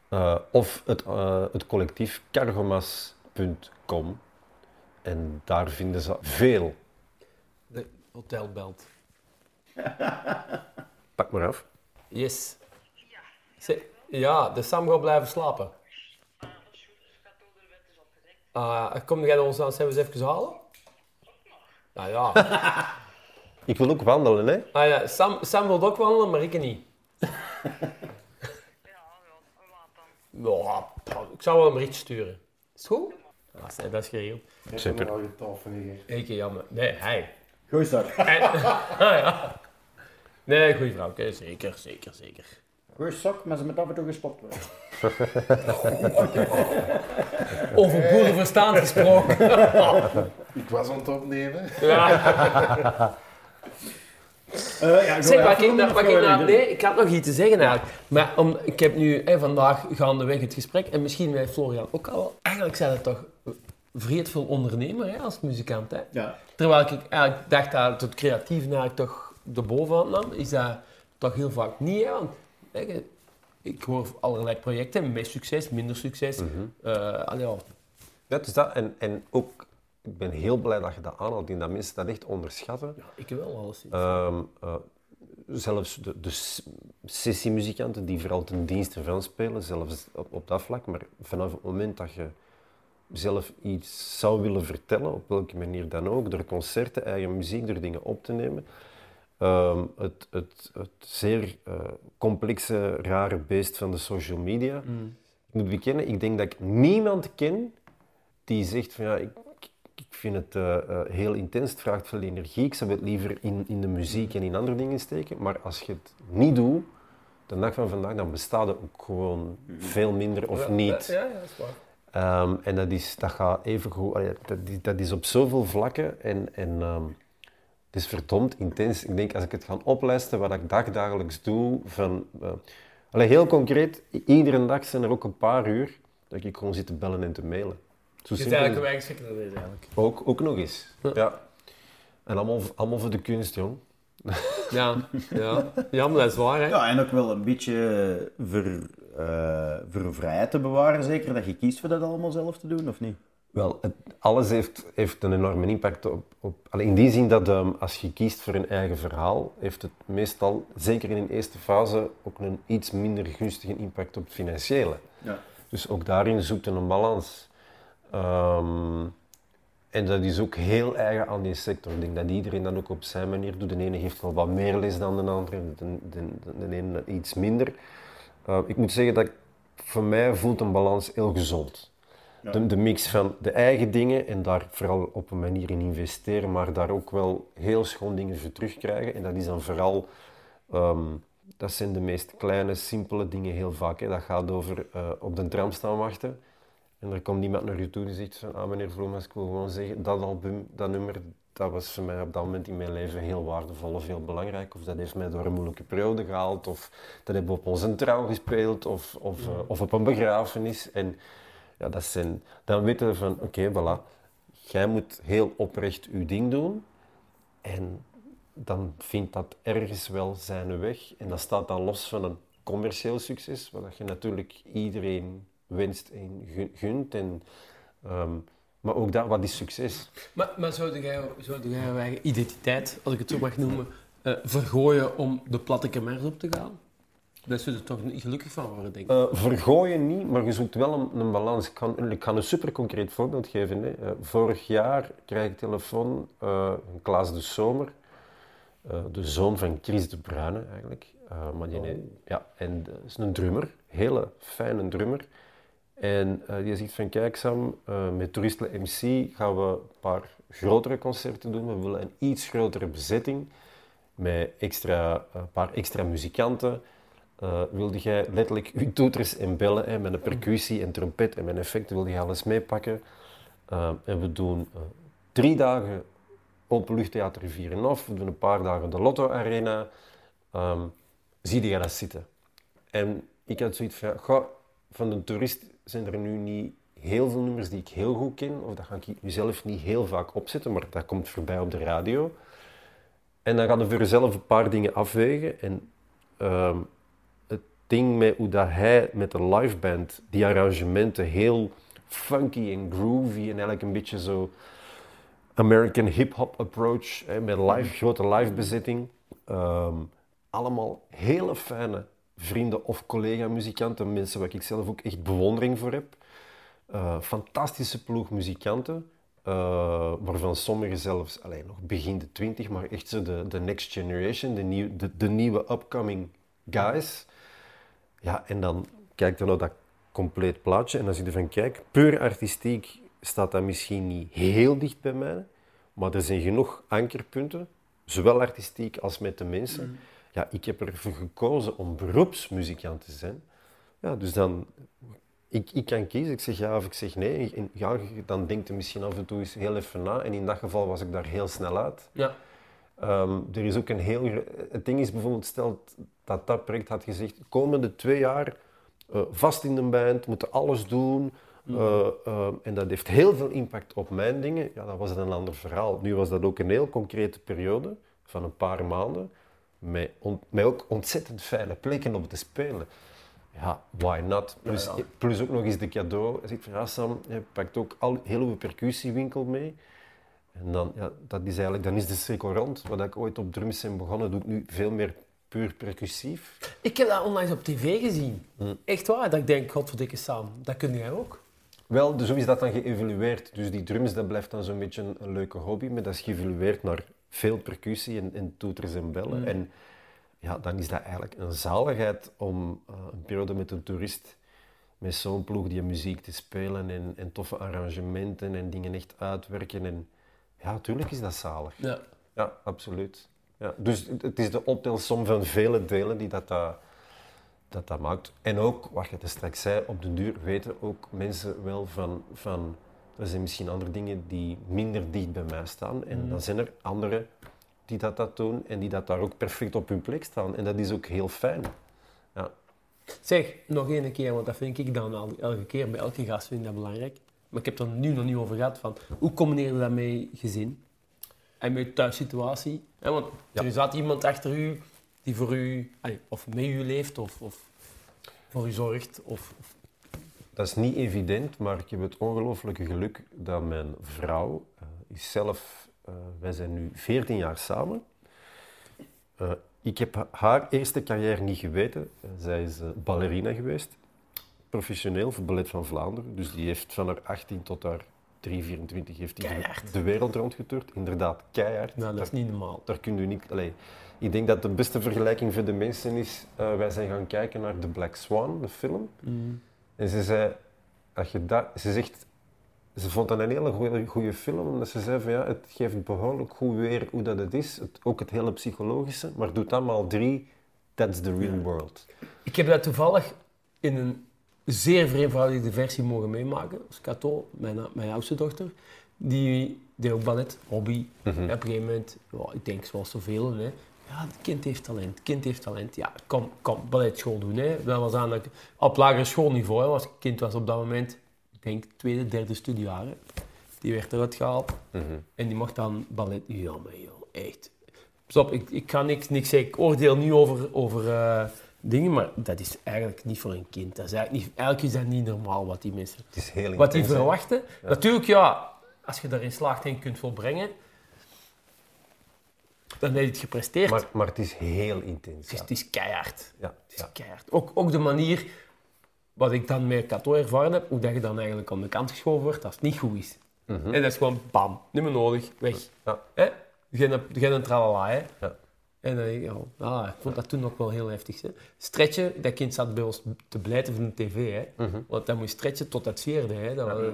eh, of het, eh, het collectief cargomas.com en daar vinden ze veel. Hotel belt. Pak maar af. Yes. Ja, de Sam gaat blijven slapen. Ah, kom jij ons dan eens even halen? Nou ja. Ik wil ook wandelen, hè? Ah, ja. Sam, Sam wil ook wandelen, maar ik niet. Ja, ik zou wel een bericht sturen. Is het goed? Ja, dat is- dat is geregeld. Super. al je tafel. Ik, jammer. Nee, hij. Goed zo. En- ah, ja. Nee, goeie vrouw. oké, Zeker, zeker, zeker. Goed sok, maar ze met af en toe gestopt worden. Over boerenverstand gesproken. Ik was aan het opnemen. Ja. Eh, ja, Zeg, ik, nou- ik nou- nee, ik had nog iets te zeggen eigenlijk. Maar om, ik heb nu hè, vandaag gaandeweg het gesprek, en misschien bij Florian ook al. Eigenlijk zijn het toch vreed veel ondernemer hè, als muzikant. Hè? Ja. Terwijl ik eigenlijk dacht dat het creatief eigenlijk toch de bovenhand nam, is dat toch heel vaak niet. Hè? Want, hè, ik hoor allerlei projecten, met succes, minder succes. Eh, allee, ja. Dat is dat. En, en ook, ik ben heel blij dat je dat aanhaalt, denk dat mensen dat echt onderschatten. Ja, ik wel alles. Ehm, eh, zelfs de, de sessiemuzikanten die vooral ten dienste van spelen, zelfs op, op dat vlak, maar vanaf het moment dat je zelf iets zou willen vertellen, op welke manier dan ook, door concerten, eigen muziek, door dingen op te nemen, ehm, het, het, het zeer eh, complexe, rare beest van de social media. Ik moet bekennen, ik denk dat ik niemand ken die zegt van ja, ik, ik vind het eh, eh, heel intens, het vraagt veel energie, ik zou het liever in, in de muziek en in andere dingen steken, maar als je het niet doet, de dag van vandaag, dan bestaat het ook gewoon veel minder of niet. Ja, ja, dat is waar. Ehm, en dat, is, dat gaat even goed, allee, dat, is- dat is op zoveel vlakken en, en ehm, het is verdomd intens. Ik denk als ik het ga oplijsten wat ik dagdagelijks doe, van, allee, heel concreet, iedere dag zijn er ook een paar uur dat ik gewoon zit te bellen en te mailen. Zo is is eigenlijk een weinig naar deze eigenlijk. Ook, ook nog eens. Ja. En allemaal, allemaal voor de kunst, jong. Ja, ja. ja maar dat is waar. Hè. Ja, en ook wel een beetje voor, eh, voor vrijheid te bewaren, zeker. Dat je kiest voor dat allemaal zelf te doen, of niet? Wel, het, alles heeft, heeft een enorme impact op... op in die zin dat ehm, als je kiest voor een eigen verhaal, heeft het meestal, zeker in een eerste fase, ook een iets minder gunstige impact op het financiële. Ja. Dus ook daarin zoekt een balans. Ehm, en dat is ook heel eigen aan die sector. Ik denk dat iedereen dat ook op zijn manier doet. De ene heeft wel wat meer les dan de andere, de, de, de, de ene iets minder. Uh, ik moet zeggen dat ik, voor mij voelt een balans heel gezond. Ja. De, de mix van de eigen dingen en daar vooral op een manier in investeren, maar daar ook wel heel schoon dingen voor terugkrijgen. En dat is dan vooral, ehm, dat zijn de meest kleine, simpele dingen heel vaak. Hè. Dat gaat over uh, op de tram staan wachten. En er komt iemand naar je toe en zegt van, ah meneer Vloemas, ik wil gewoon zeggen, dat album, dat nummer, dat was voor mij op dat moment in mijn leven heel waardevol of heel belangrijk. Of dat heeft mij door een moeilijke periode gehaald, of dat hebben we op onze trouw gespeeld, of, of, uh, of op een begrafenis. En ja, dat zijn, dan weten we van, oké, okay, voilà, jij moet heel oprecht je ding doen. En dan vindt dat ergens wel zijn weg. En dat staat dan los van een commercieel succes, wat je natuurlijk iedereen wenst en gunt. En, um, maar ook dat, wat is succes? Maar, maar zou jij, zou jij je eigen identiteit, als ik het zo mag noemen, uh, vergooien om de platte kamers op te gaan? Daar zul je toch niet gelukkig van worden, denk ik. Uh, vergooien niet, maar je zoekt wel een, een balans. Ik kan, ik kan een super concreet voorbeeld geven. Hè. Uh, vorig jaar krijg ik telefoon, uh, Klaas de Zomer, de zoon van Chris de Bruyne eigenlijk. maar die, oh. ja, en dat is een drummer, hele fijne drummer. En die zegt van kijk Sam, met Toeristle MC gaan we een paar grotere concerten doen. We willen een iets grotere bezetting met extra, een paar extra muzikanten. Uh, wilde jij letterlijk je toeters en bellen hè, met een percussie en trompet en met effecten, wilde je alles meepakken. En we doen drie dagen Openluchttheater Vierenhof, we doen een paar dagen de Lotto Arena. Um, zie je dat zitten? En ik had zoiets van, van de toerist zijn er nu niet heel veel nummers die ik heel goed ken, of dat ga ik mezelf niet heel vaak opzetten, maar dat komt voorbij op de radio. En dan gaan we voor jezelf een paar dingen afwegen. En, um, ding met hoe dat hij met de liveband die arrangementen heel funky en groovy en eigenlijk een beetje zo American hip-hop approach met live, grote live bezetting. Um, allemaal hele fijne vrienden of collega-muzikanten, mensen waar ik zelf ook echt bewondering voor heb. Uh, fantastische ploeg muzikanten, uh, waarvan sommigen zelfs alleen nog begin de twintig, maar echt zo de, de next generation, de, de, de nieuwe upcoming guys. Ja, en dan kijk dan naar dat compleet plaatje en als je ervan kijkt, puur artistiek staat dat misschien niet heel dicht bij mij, maar er zijn genoeg ankerpunten, zowel artistiek als met de mensen. Mm. Ja, ik heb ervoor gekozen om beroepsmuzikant te zijn. Ja, dus dan, ik, ik kan kiezen, ik zeg ja of ik zeg nee. En ja, dan denkt je misschien af en toe eens heel even na en in dat geval was ik daar heel snel uit. Ja. Um, er is ook een heel... Het ding is bijvoorbeeld, stel dat dat project had gezegd, de komende twee jaar uh, vast in de band, moeten alles doen. Uh, uh, en dat heeft heel veel impact op mijn dingen. Ja, dat was een ander verhaal. Nu was dat ook een heel concrete periode van een paar maanden, met, on, met ook ontzettend fijne plekken om te spelen. Ja, why not? Plus, ja, ja. plus ook nog eens de cadeau. Als ik van ja, Sam, je pakt ook al heel veel percussiewinkel mee. En dan, ja, dat is eigenlijk, dan is de cirkel rond. Wat ik ooit op drums ben begonnen, doe ik nu veel meer puur percussief. Ik heb dat onlangs op tv gezien. Mm. Echt waar, dat ik denk, godverdikke Sam, dat kun jij ook. Wel, dus zo is dat dan geëvolueerd. Dus die drums, dat blijft dan zo'n beetje een, een, leuke hobby, maar dat is geëvolueerd naar veel percussie en, en toeters en bellen. Mm. En ja, dan is dat eigenlijk een zaligheid om uh, een periode met een toerist met zo'n ploeg die muziek te spelen en, en toffe arrangementen en dingen echt uitwerken. En, ja, natuurlijk is dat zalig. Ja, ja absoluut. Ja, dus het is de optelsom van vele delen die dat, dat, dat, dat maakt. En ook, wat je straks zei, op de duur weten ook mensen wel van, van er zijn misschien andere dingen die minder dicht bij mij staan. En mm. dan zijn er anderen die dat, dat doen en die dat daar ook perfect op hun plek staan. En dat is ook heel fijn. Ja. Zeg, nog één keer, want dat vind ik dan al, elke keer, bij elke gast vind ik dat belangrijk. Maar ik heb het er nu nog niet over gehad. Van, hoe combineer je dat met gezin? En met thuissituatie? Ja, want ja. er zat iemand achter u die voor u, of met u leeft, of, of voor u zorgt. Of, of... Dat is niet evident, maar ik heb het ongelooflijke geluk dat mijn vrouw uh, is zelf... Uh, wij zijn nu 14 jaar samen. Uh, ik heb haar eerste carrière niet geweten. zij is ballerina geweest. professioneel voor Ballet van Vlaanderen. Dus die heeft van haar 18 tot haar 3, 24 heeft hij de, wereld rondgetoerd. Inderdaad, keihard. Nou, dat is niet normaal. Daar kun je niet... Allee, ik denk dat de beste vergelijking voor de mensen is... eh, wij zijn gaan kijken naar The Black Swan, de film. Mm. En ze zei... Als je dat, ze zegt... Ze vond dat een hele goede, film, omdat ze zei van ja, het geeft behoorlijk goed weer hoe dat het is. Het, ook het hele psychologische, maar doet allemaal drie. That's the real world. Ik heb dat toevallig in een zeer vereenvoudigde versie mogen meemaken. Als Cato, mijn, mijn oudste dochter, die deed ook ballet, hobby. En op een gegeven moment, ik denk zoals zoveel, hè, ja, het kind heeft talent, het kind heeft talent. Ja, kom, kom balletschool doen. Hè. Dat was aan op lagere schoolniveau. Hè. Was, het kind was op dat moment, ik denk, tweede, derde studiejaar. hè. Die werd eruit gehaald en die mocht dan ballet. Ja, maar joh, echt. Stop, ik, ik kan niks, niks zeggen. Ik oordeel niet over, over eh, dingen, maar dat is eigenlijk niet voor een kind. Dat is eigenlijk, niet, eigenlijk is dat niet normaal wat die mensen Het is heel wat die verwachten. Natuurlijk, ja, als je daarin slaagt en je kunt volbrengen, dan heb je het gepresteerd. Maar, maar het is heel intens. het, is, ja. het is keihard. Ja, Het is keihard. Ook, ook de manier, wat ik dan met Cato ervaren heb, hoe dat je dan eigenlijk aan de kant geschoven wordt als het niet goed is. En dat is gewoon bam, niet meer nodig, weg. Ja. Hè? Geen, geen tralala, hè. Ja. En dan denk ik, ja, ah, ik vond dat toen ook wel heel heftig. Hè. Stretchen, dat kind zat bij ons te blijten van de tv. Hè. Mhm. Want dat moest stretchen tot het vierde. Hè. Dat was-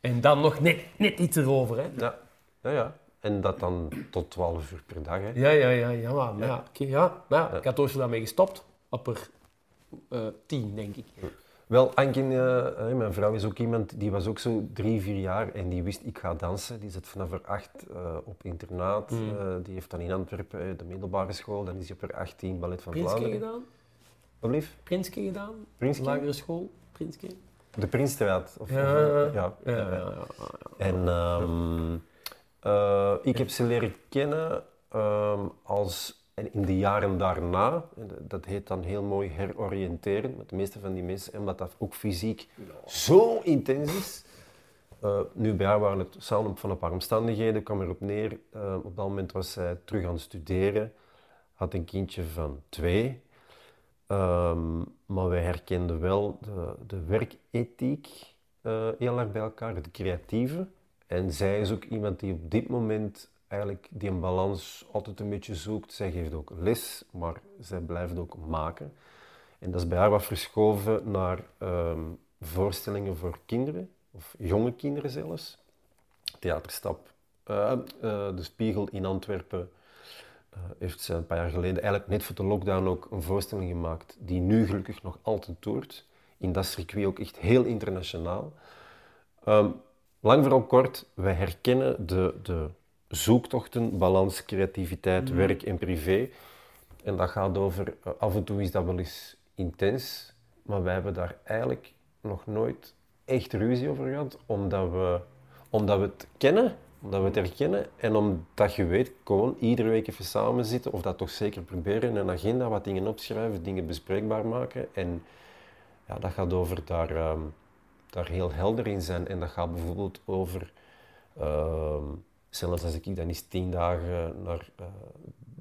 En dan nog net, net iets erover. Hè. Ja. Ja, ja. En dat dan tot 12 uur per dag. Hè. Ja, ja, ja, ja, maar, maar ja. oké, ja, maar ja, ik had ooit daarmee gestopt. Op er eh, tien, denk ik. Wel, Anke, eh, eh, mijn vrouw is ook iemand, die was ook zo drie, vier jaar en die wist, ik ga dansen. Die zit vanaf haar acht eh, op internaat. Mm. Eh, die heeft dan in Antwerpen de middelbare school. Dan is hij op haar 18 ballet van Prinske Vlaanderen. gedaan? Wat lief? Prinske gedaan? Prinske? Lagere school? Prinske? De Prinsstraat. Of, Ja, of, ja, ja. ja, ja, ja. En ehm, eh, ik heb ze leren kennen ehm, als, en in de jaren daarna, dat heet dan heel mooi heroriënteren, met de meeste van die mensen, omdat dat ook fysiek zo intens is. Eh, nu bij haar waren het samen van een paar omstandigheden, kwam erop neer. eh, op dat moment was zij terug aan het studeren, had een kindje van twee. Ehm, maar wij herkenden wel de, de werkethiek heel erg bij elkaar, het creatieve. En zij is ook iemand die op dit moment eigenlijk die een balans altijd een beetje zoekt. Zij geeft ook les, maar zij blijft ook maken. En dat is bij haar wat verschoven naar ehm, voorstellingen voor kinderen, of jonge kinderen zelfs. Theaterstap, eh, eh, De Spiegel in Antwerpen, eh, heeft ze een paar jaar geleden, eigenlijk net voor de lockdown, ook een voorstelling gemaakt die nu gelukkig nog altijd toert. In dat circuit ook echt heel internationaal. Ehm, lang vooral kort, wij herkennen de, de zoektochten, balans, creativiteit, werk en privé. En dat gaat over, eh, af en toe is dat wel eens intens, maar wij hebben daar eigenlijk nog nooit echt ruzie over gehad, omdat we, omdat we het kennen, omdat we het herkennen en omdat je weet, gewoon iedere week even samen zitten, of dat toch zeker proberen, een agenda, wat dingen opschrijven, dingen bespreekbaar maken. En ja, dat gaat over daar, ehm, daar heel helder in zijn. En dat gaat bijvoorbeeld over, ehm, zelfs als ik dan eens tien dagen naar eh,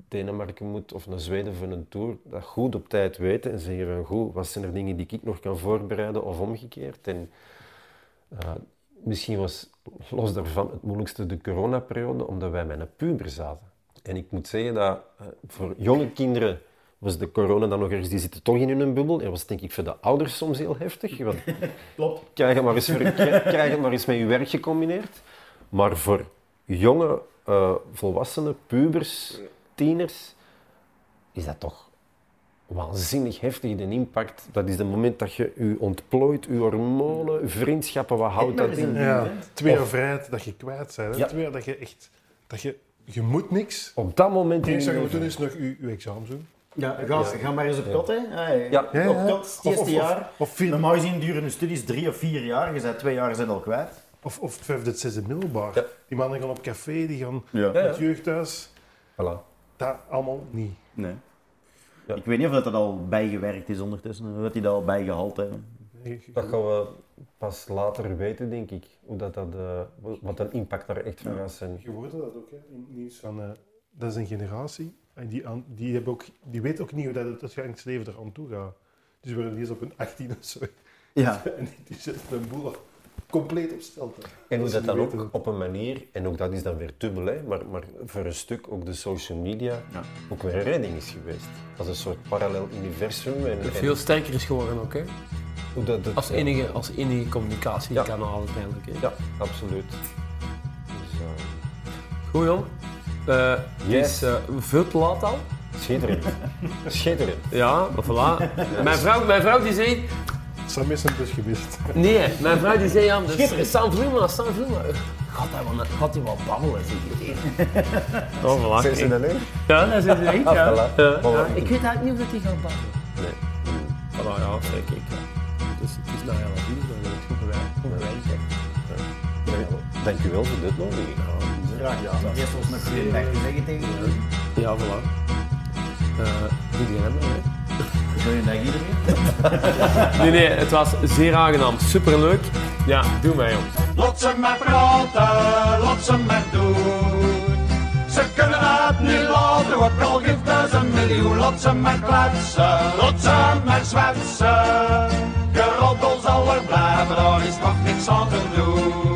Denemarken moet of naar Zweden voor een tour, dat goed op tijd weten en zeggen van goed, wat zijn er dingen die ik nog kan voorbereiden of omgekeerd. En eh, misschien was los daarvan het moeilijkste de coronaperiode, omdat wij met een puber zaten. En ik moet zeggen dat eh, voor jonge kinderen was de corona dan nog ergens, die zitten toch in hun bubbel. En was denk ik voor de ouders soms heel heftig. Want Klopt. krijg het maar eens, voor, krijg krijg het maar eens met je werk gecombineerd. Maar voor jonge eh, volwassenen, pubers, tieners, is dat toch waanzinnig heftig, de impact. Dat is het moment dat je je ontplooit, je hormonen, je vriendschappen, wat houdt dat in? Ja, twee jaar vrijheid dat je kwijt bent. hè. Ja. Twee jaar dat je echt... Dat je, je moet niks. Op dat moment Het in enige je wat je moet leven. doen is nog je, je examen doen. Ja, ga, ga maar eens op kot, hè. Ja, Ja. Ja, ja. Op kot, het eerste of- jaar. Of, vier, Normaal gezien duren de studies drie of vier jaar. Je bent twee jaar zijn al kwijt. of, of het vijfde, het zesde middelbaar. Ja. Die mannen gaan op café, die gaan Ja. Het jeugdhuis. Voilà. Dat allemaal niet. Nee. Ja. Ik weet niet of dat, al bijgewerkt is ondertussen, of dat die dat al bijgehaald hebben. Dat gaan we pas later weten, denk ik. Hoe dat, dat, eh, wat een impact daar echt van gaat zijn. Je hoorde dat ook, hè, in het nieuws. Van, eh, dat is een generatie en die, aan, die, hebben ook, die weet ook niet hoe dat het uitgangsleven er aan toe gaat. Dus we worden eerst op een 18 of zo Ja. En die zetten de boel op- compleet op stelte. En hoe dat dan ook op een manier, en ook dat is dan weer dubbel, hè, maar, maar voor een stuk ook de social media Ja. ook weer een redding is geweest. Als een soort parallel universum. En, en Veel sterker is geworden ook, hè? hoe dat, dat- Als enige, als enige communicatiekanaal uiteindelijk. Hè? Ja, absoluut. Dus, eh, Goed, jong. Eh, Het Yes. is eh, veel te laat al. schitterend. schitterend. Ja, maar voilà. Mijn vrouw, mijn vrouw die zei... Sam is hem dus gemist. Nee, mijn vrouw die zei ja, dus Sam Vloema, Sam Vloema. Gaat hij wel, gaat hij wel babbelen, zeg je. Oh, voilà. Zijn ze dat nu? Ja, dat is Ah, ja. Ja, ja, Ik weet eigenlijk niet of hij gaat babbelen. Nee. Voilà, ja, kijk, kijk. ja. Dus het is nou ja, wat doen, dan is het goed bewerkt. Goed hè. Dank u wel voor dit nodiging. Graag gedaan. Eerst ons nog goeiedag te zeggen tegen. Ja, voilà. Eh, Doe die hem, hè. Goeiedag iedereen. Nee, nee, het was zeer aangenaam. Superleuk. Ja, doe mij, jong. Laat ze maar praten, laat ze maar doen. Ze kunnen het niet laten, ook al geeft het een miljoen. Laat ze maar kletsen, laat ze maar zwetsen. Geroddel zal er blijven, daar is nog niks aan te doen.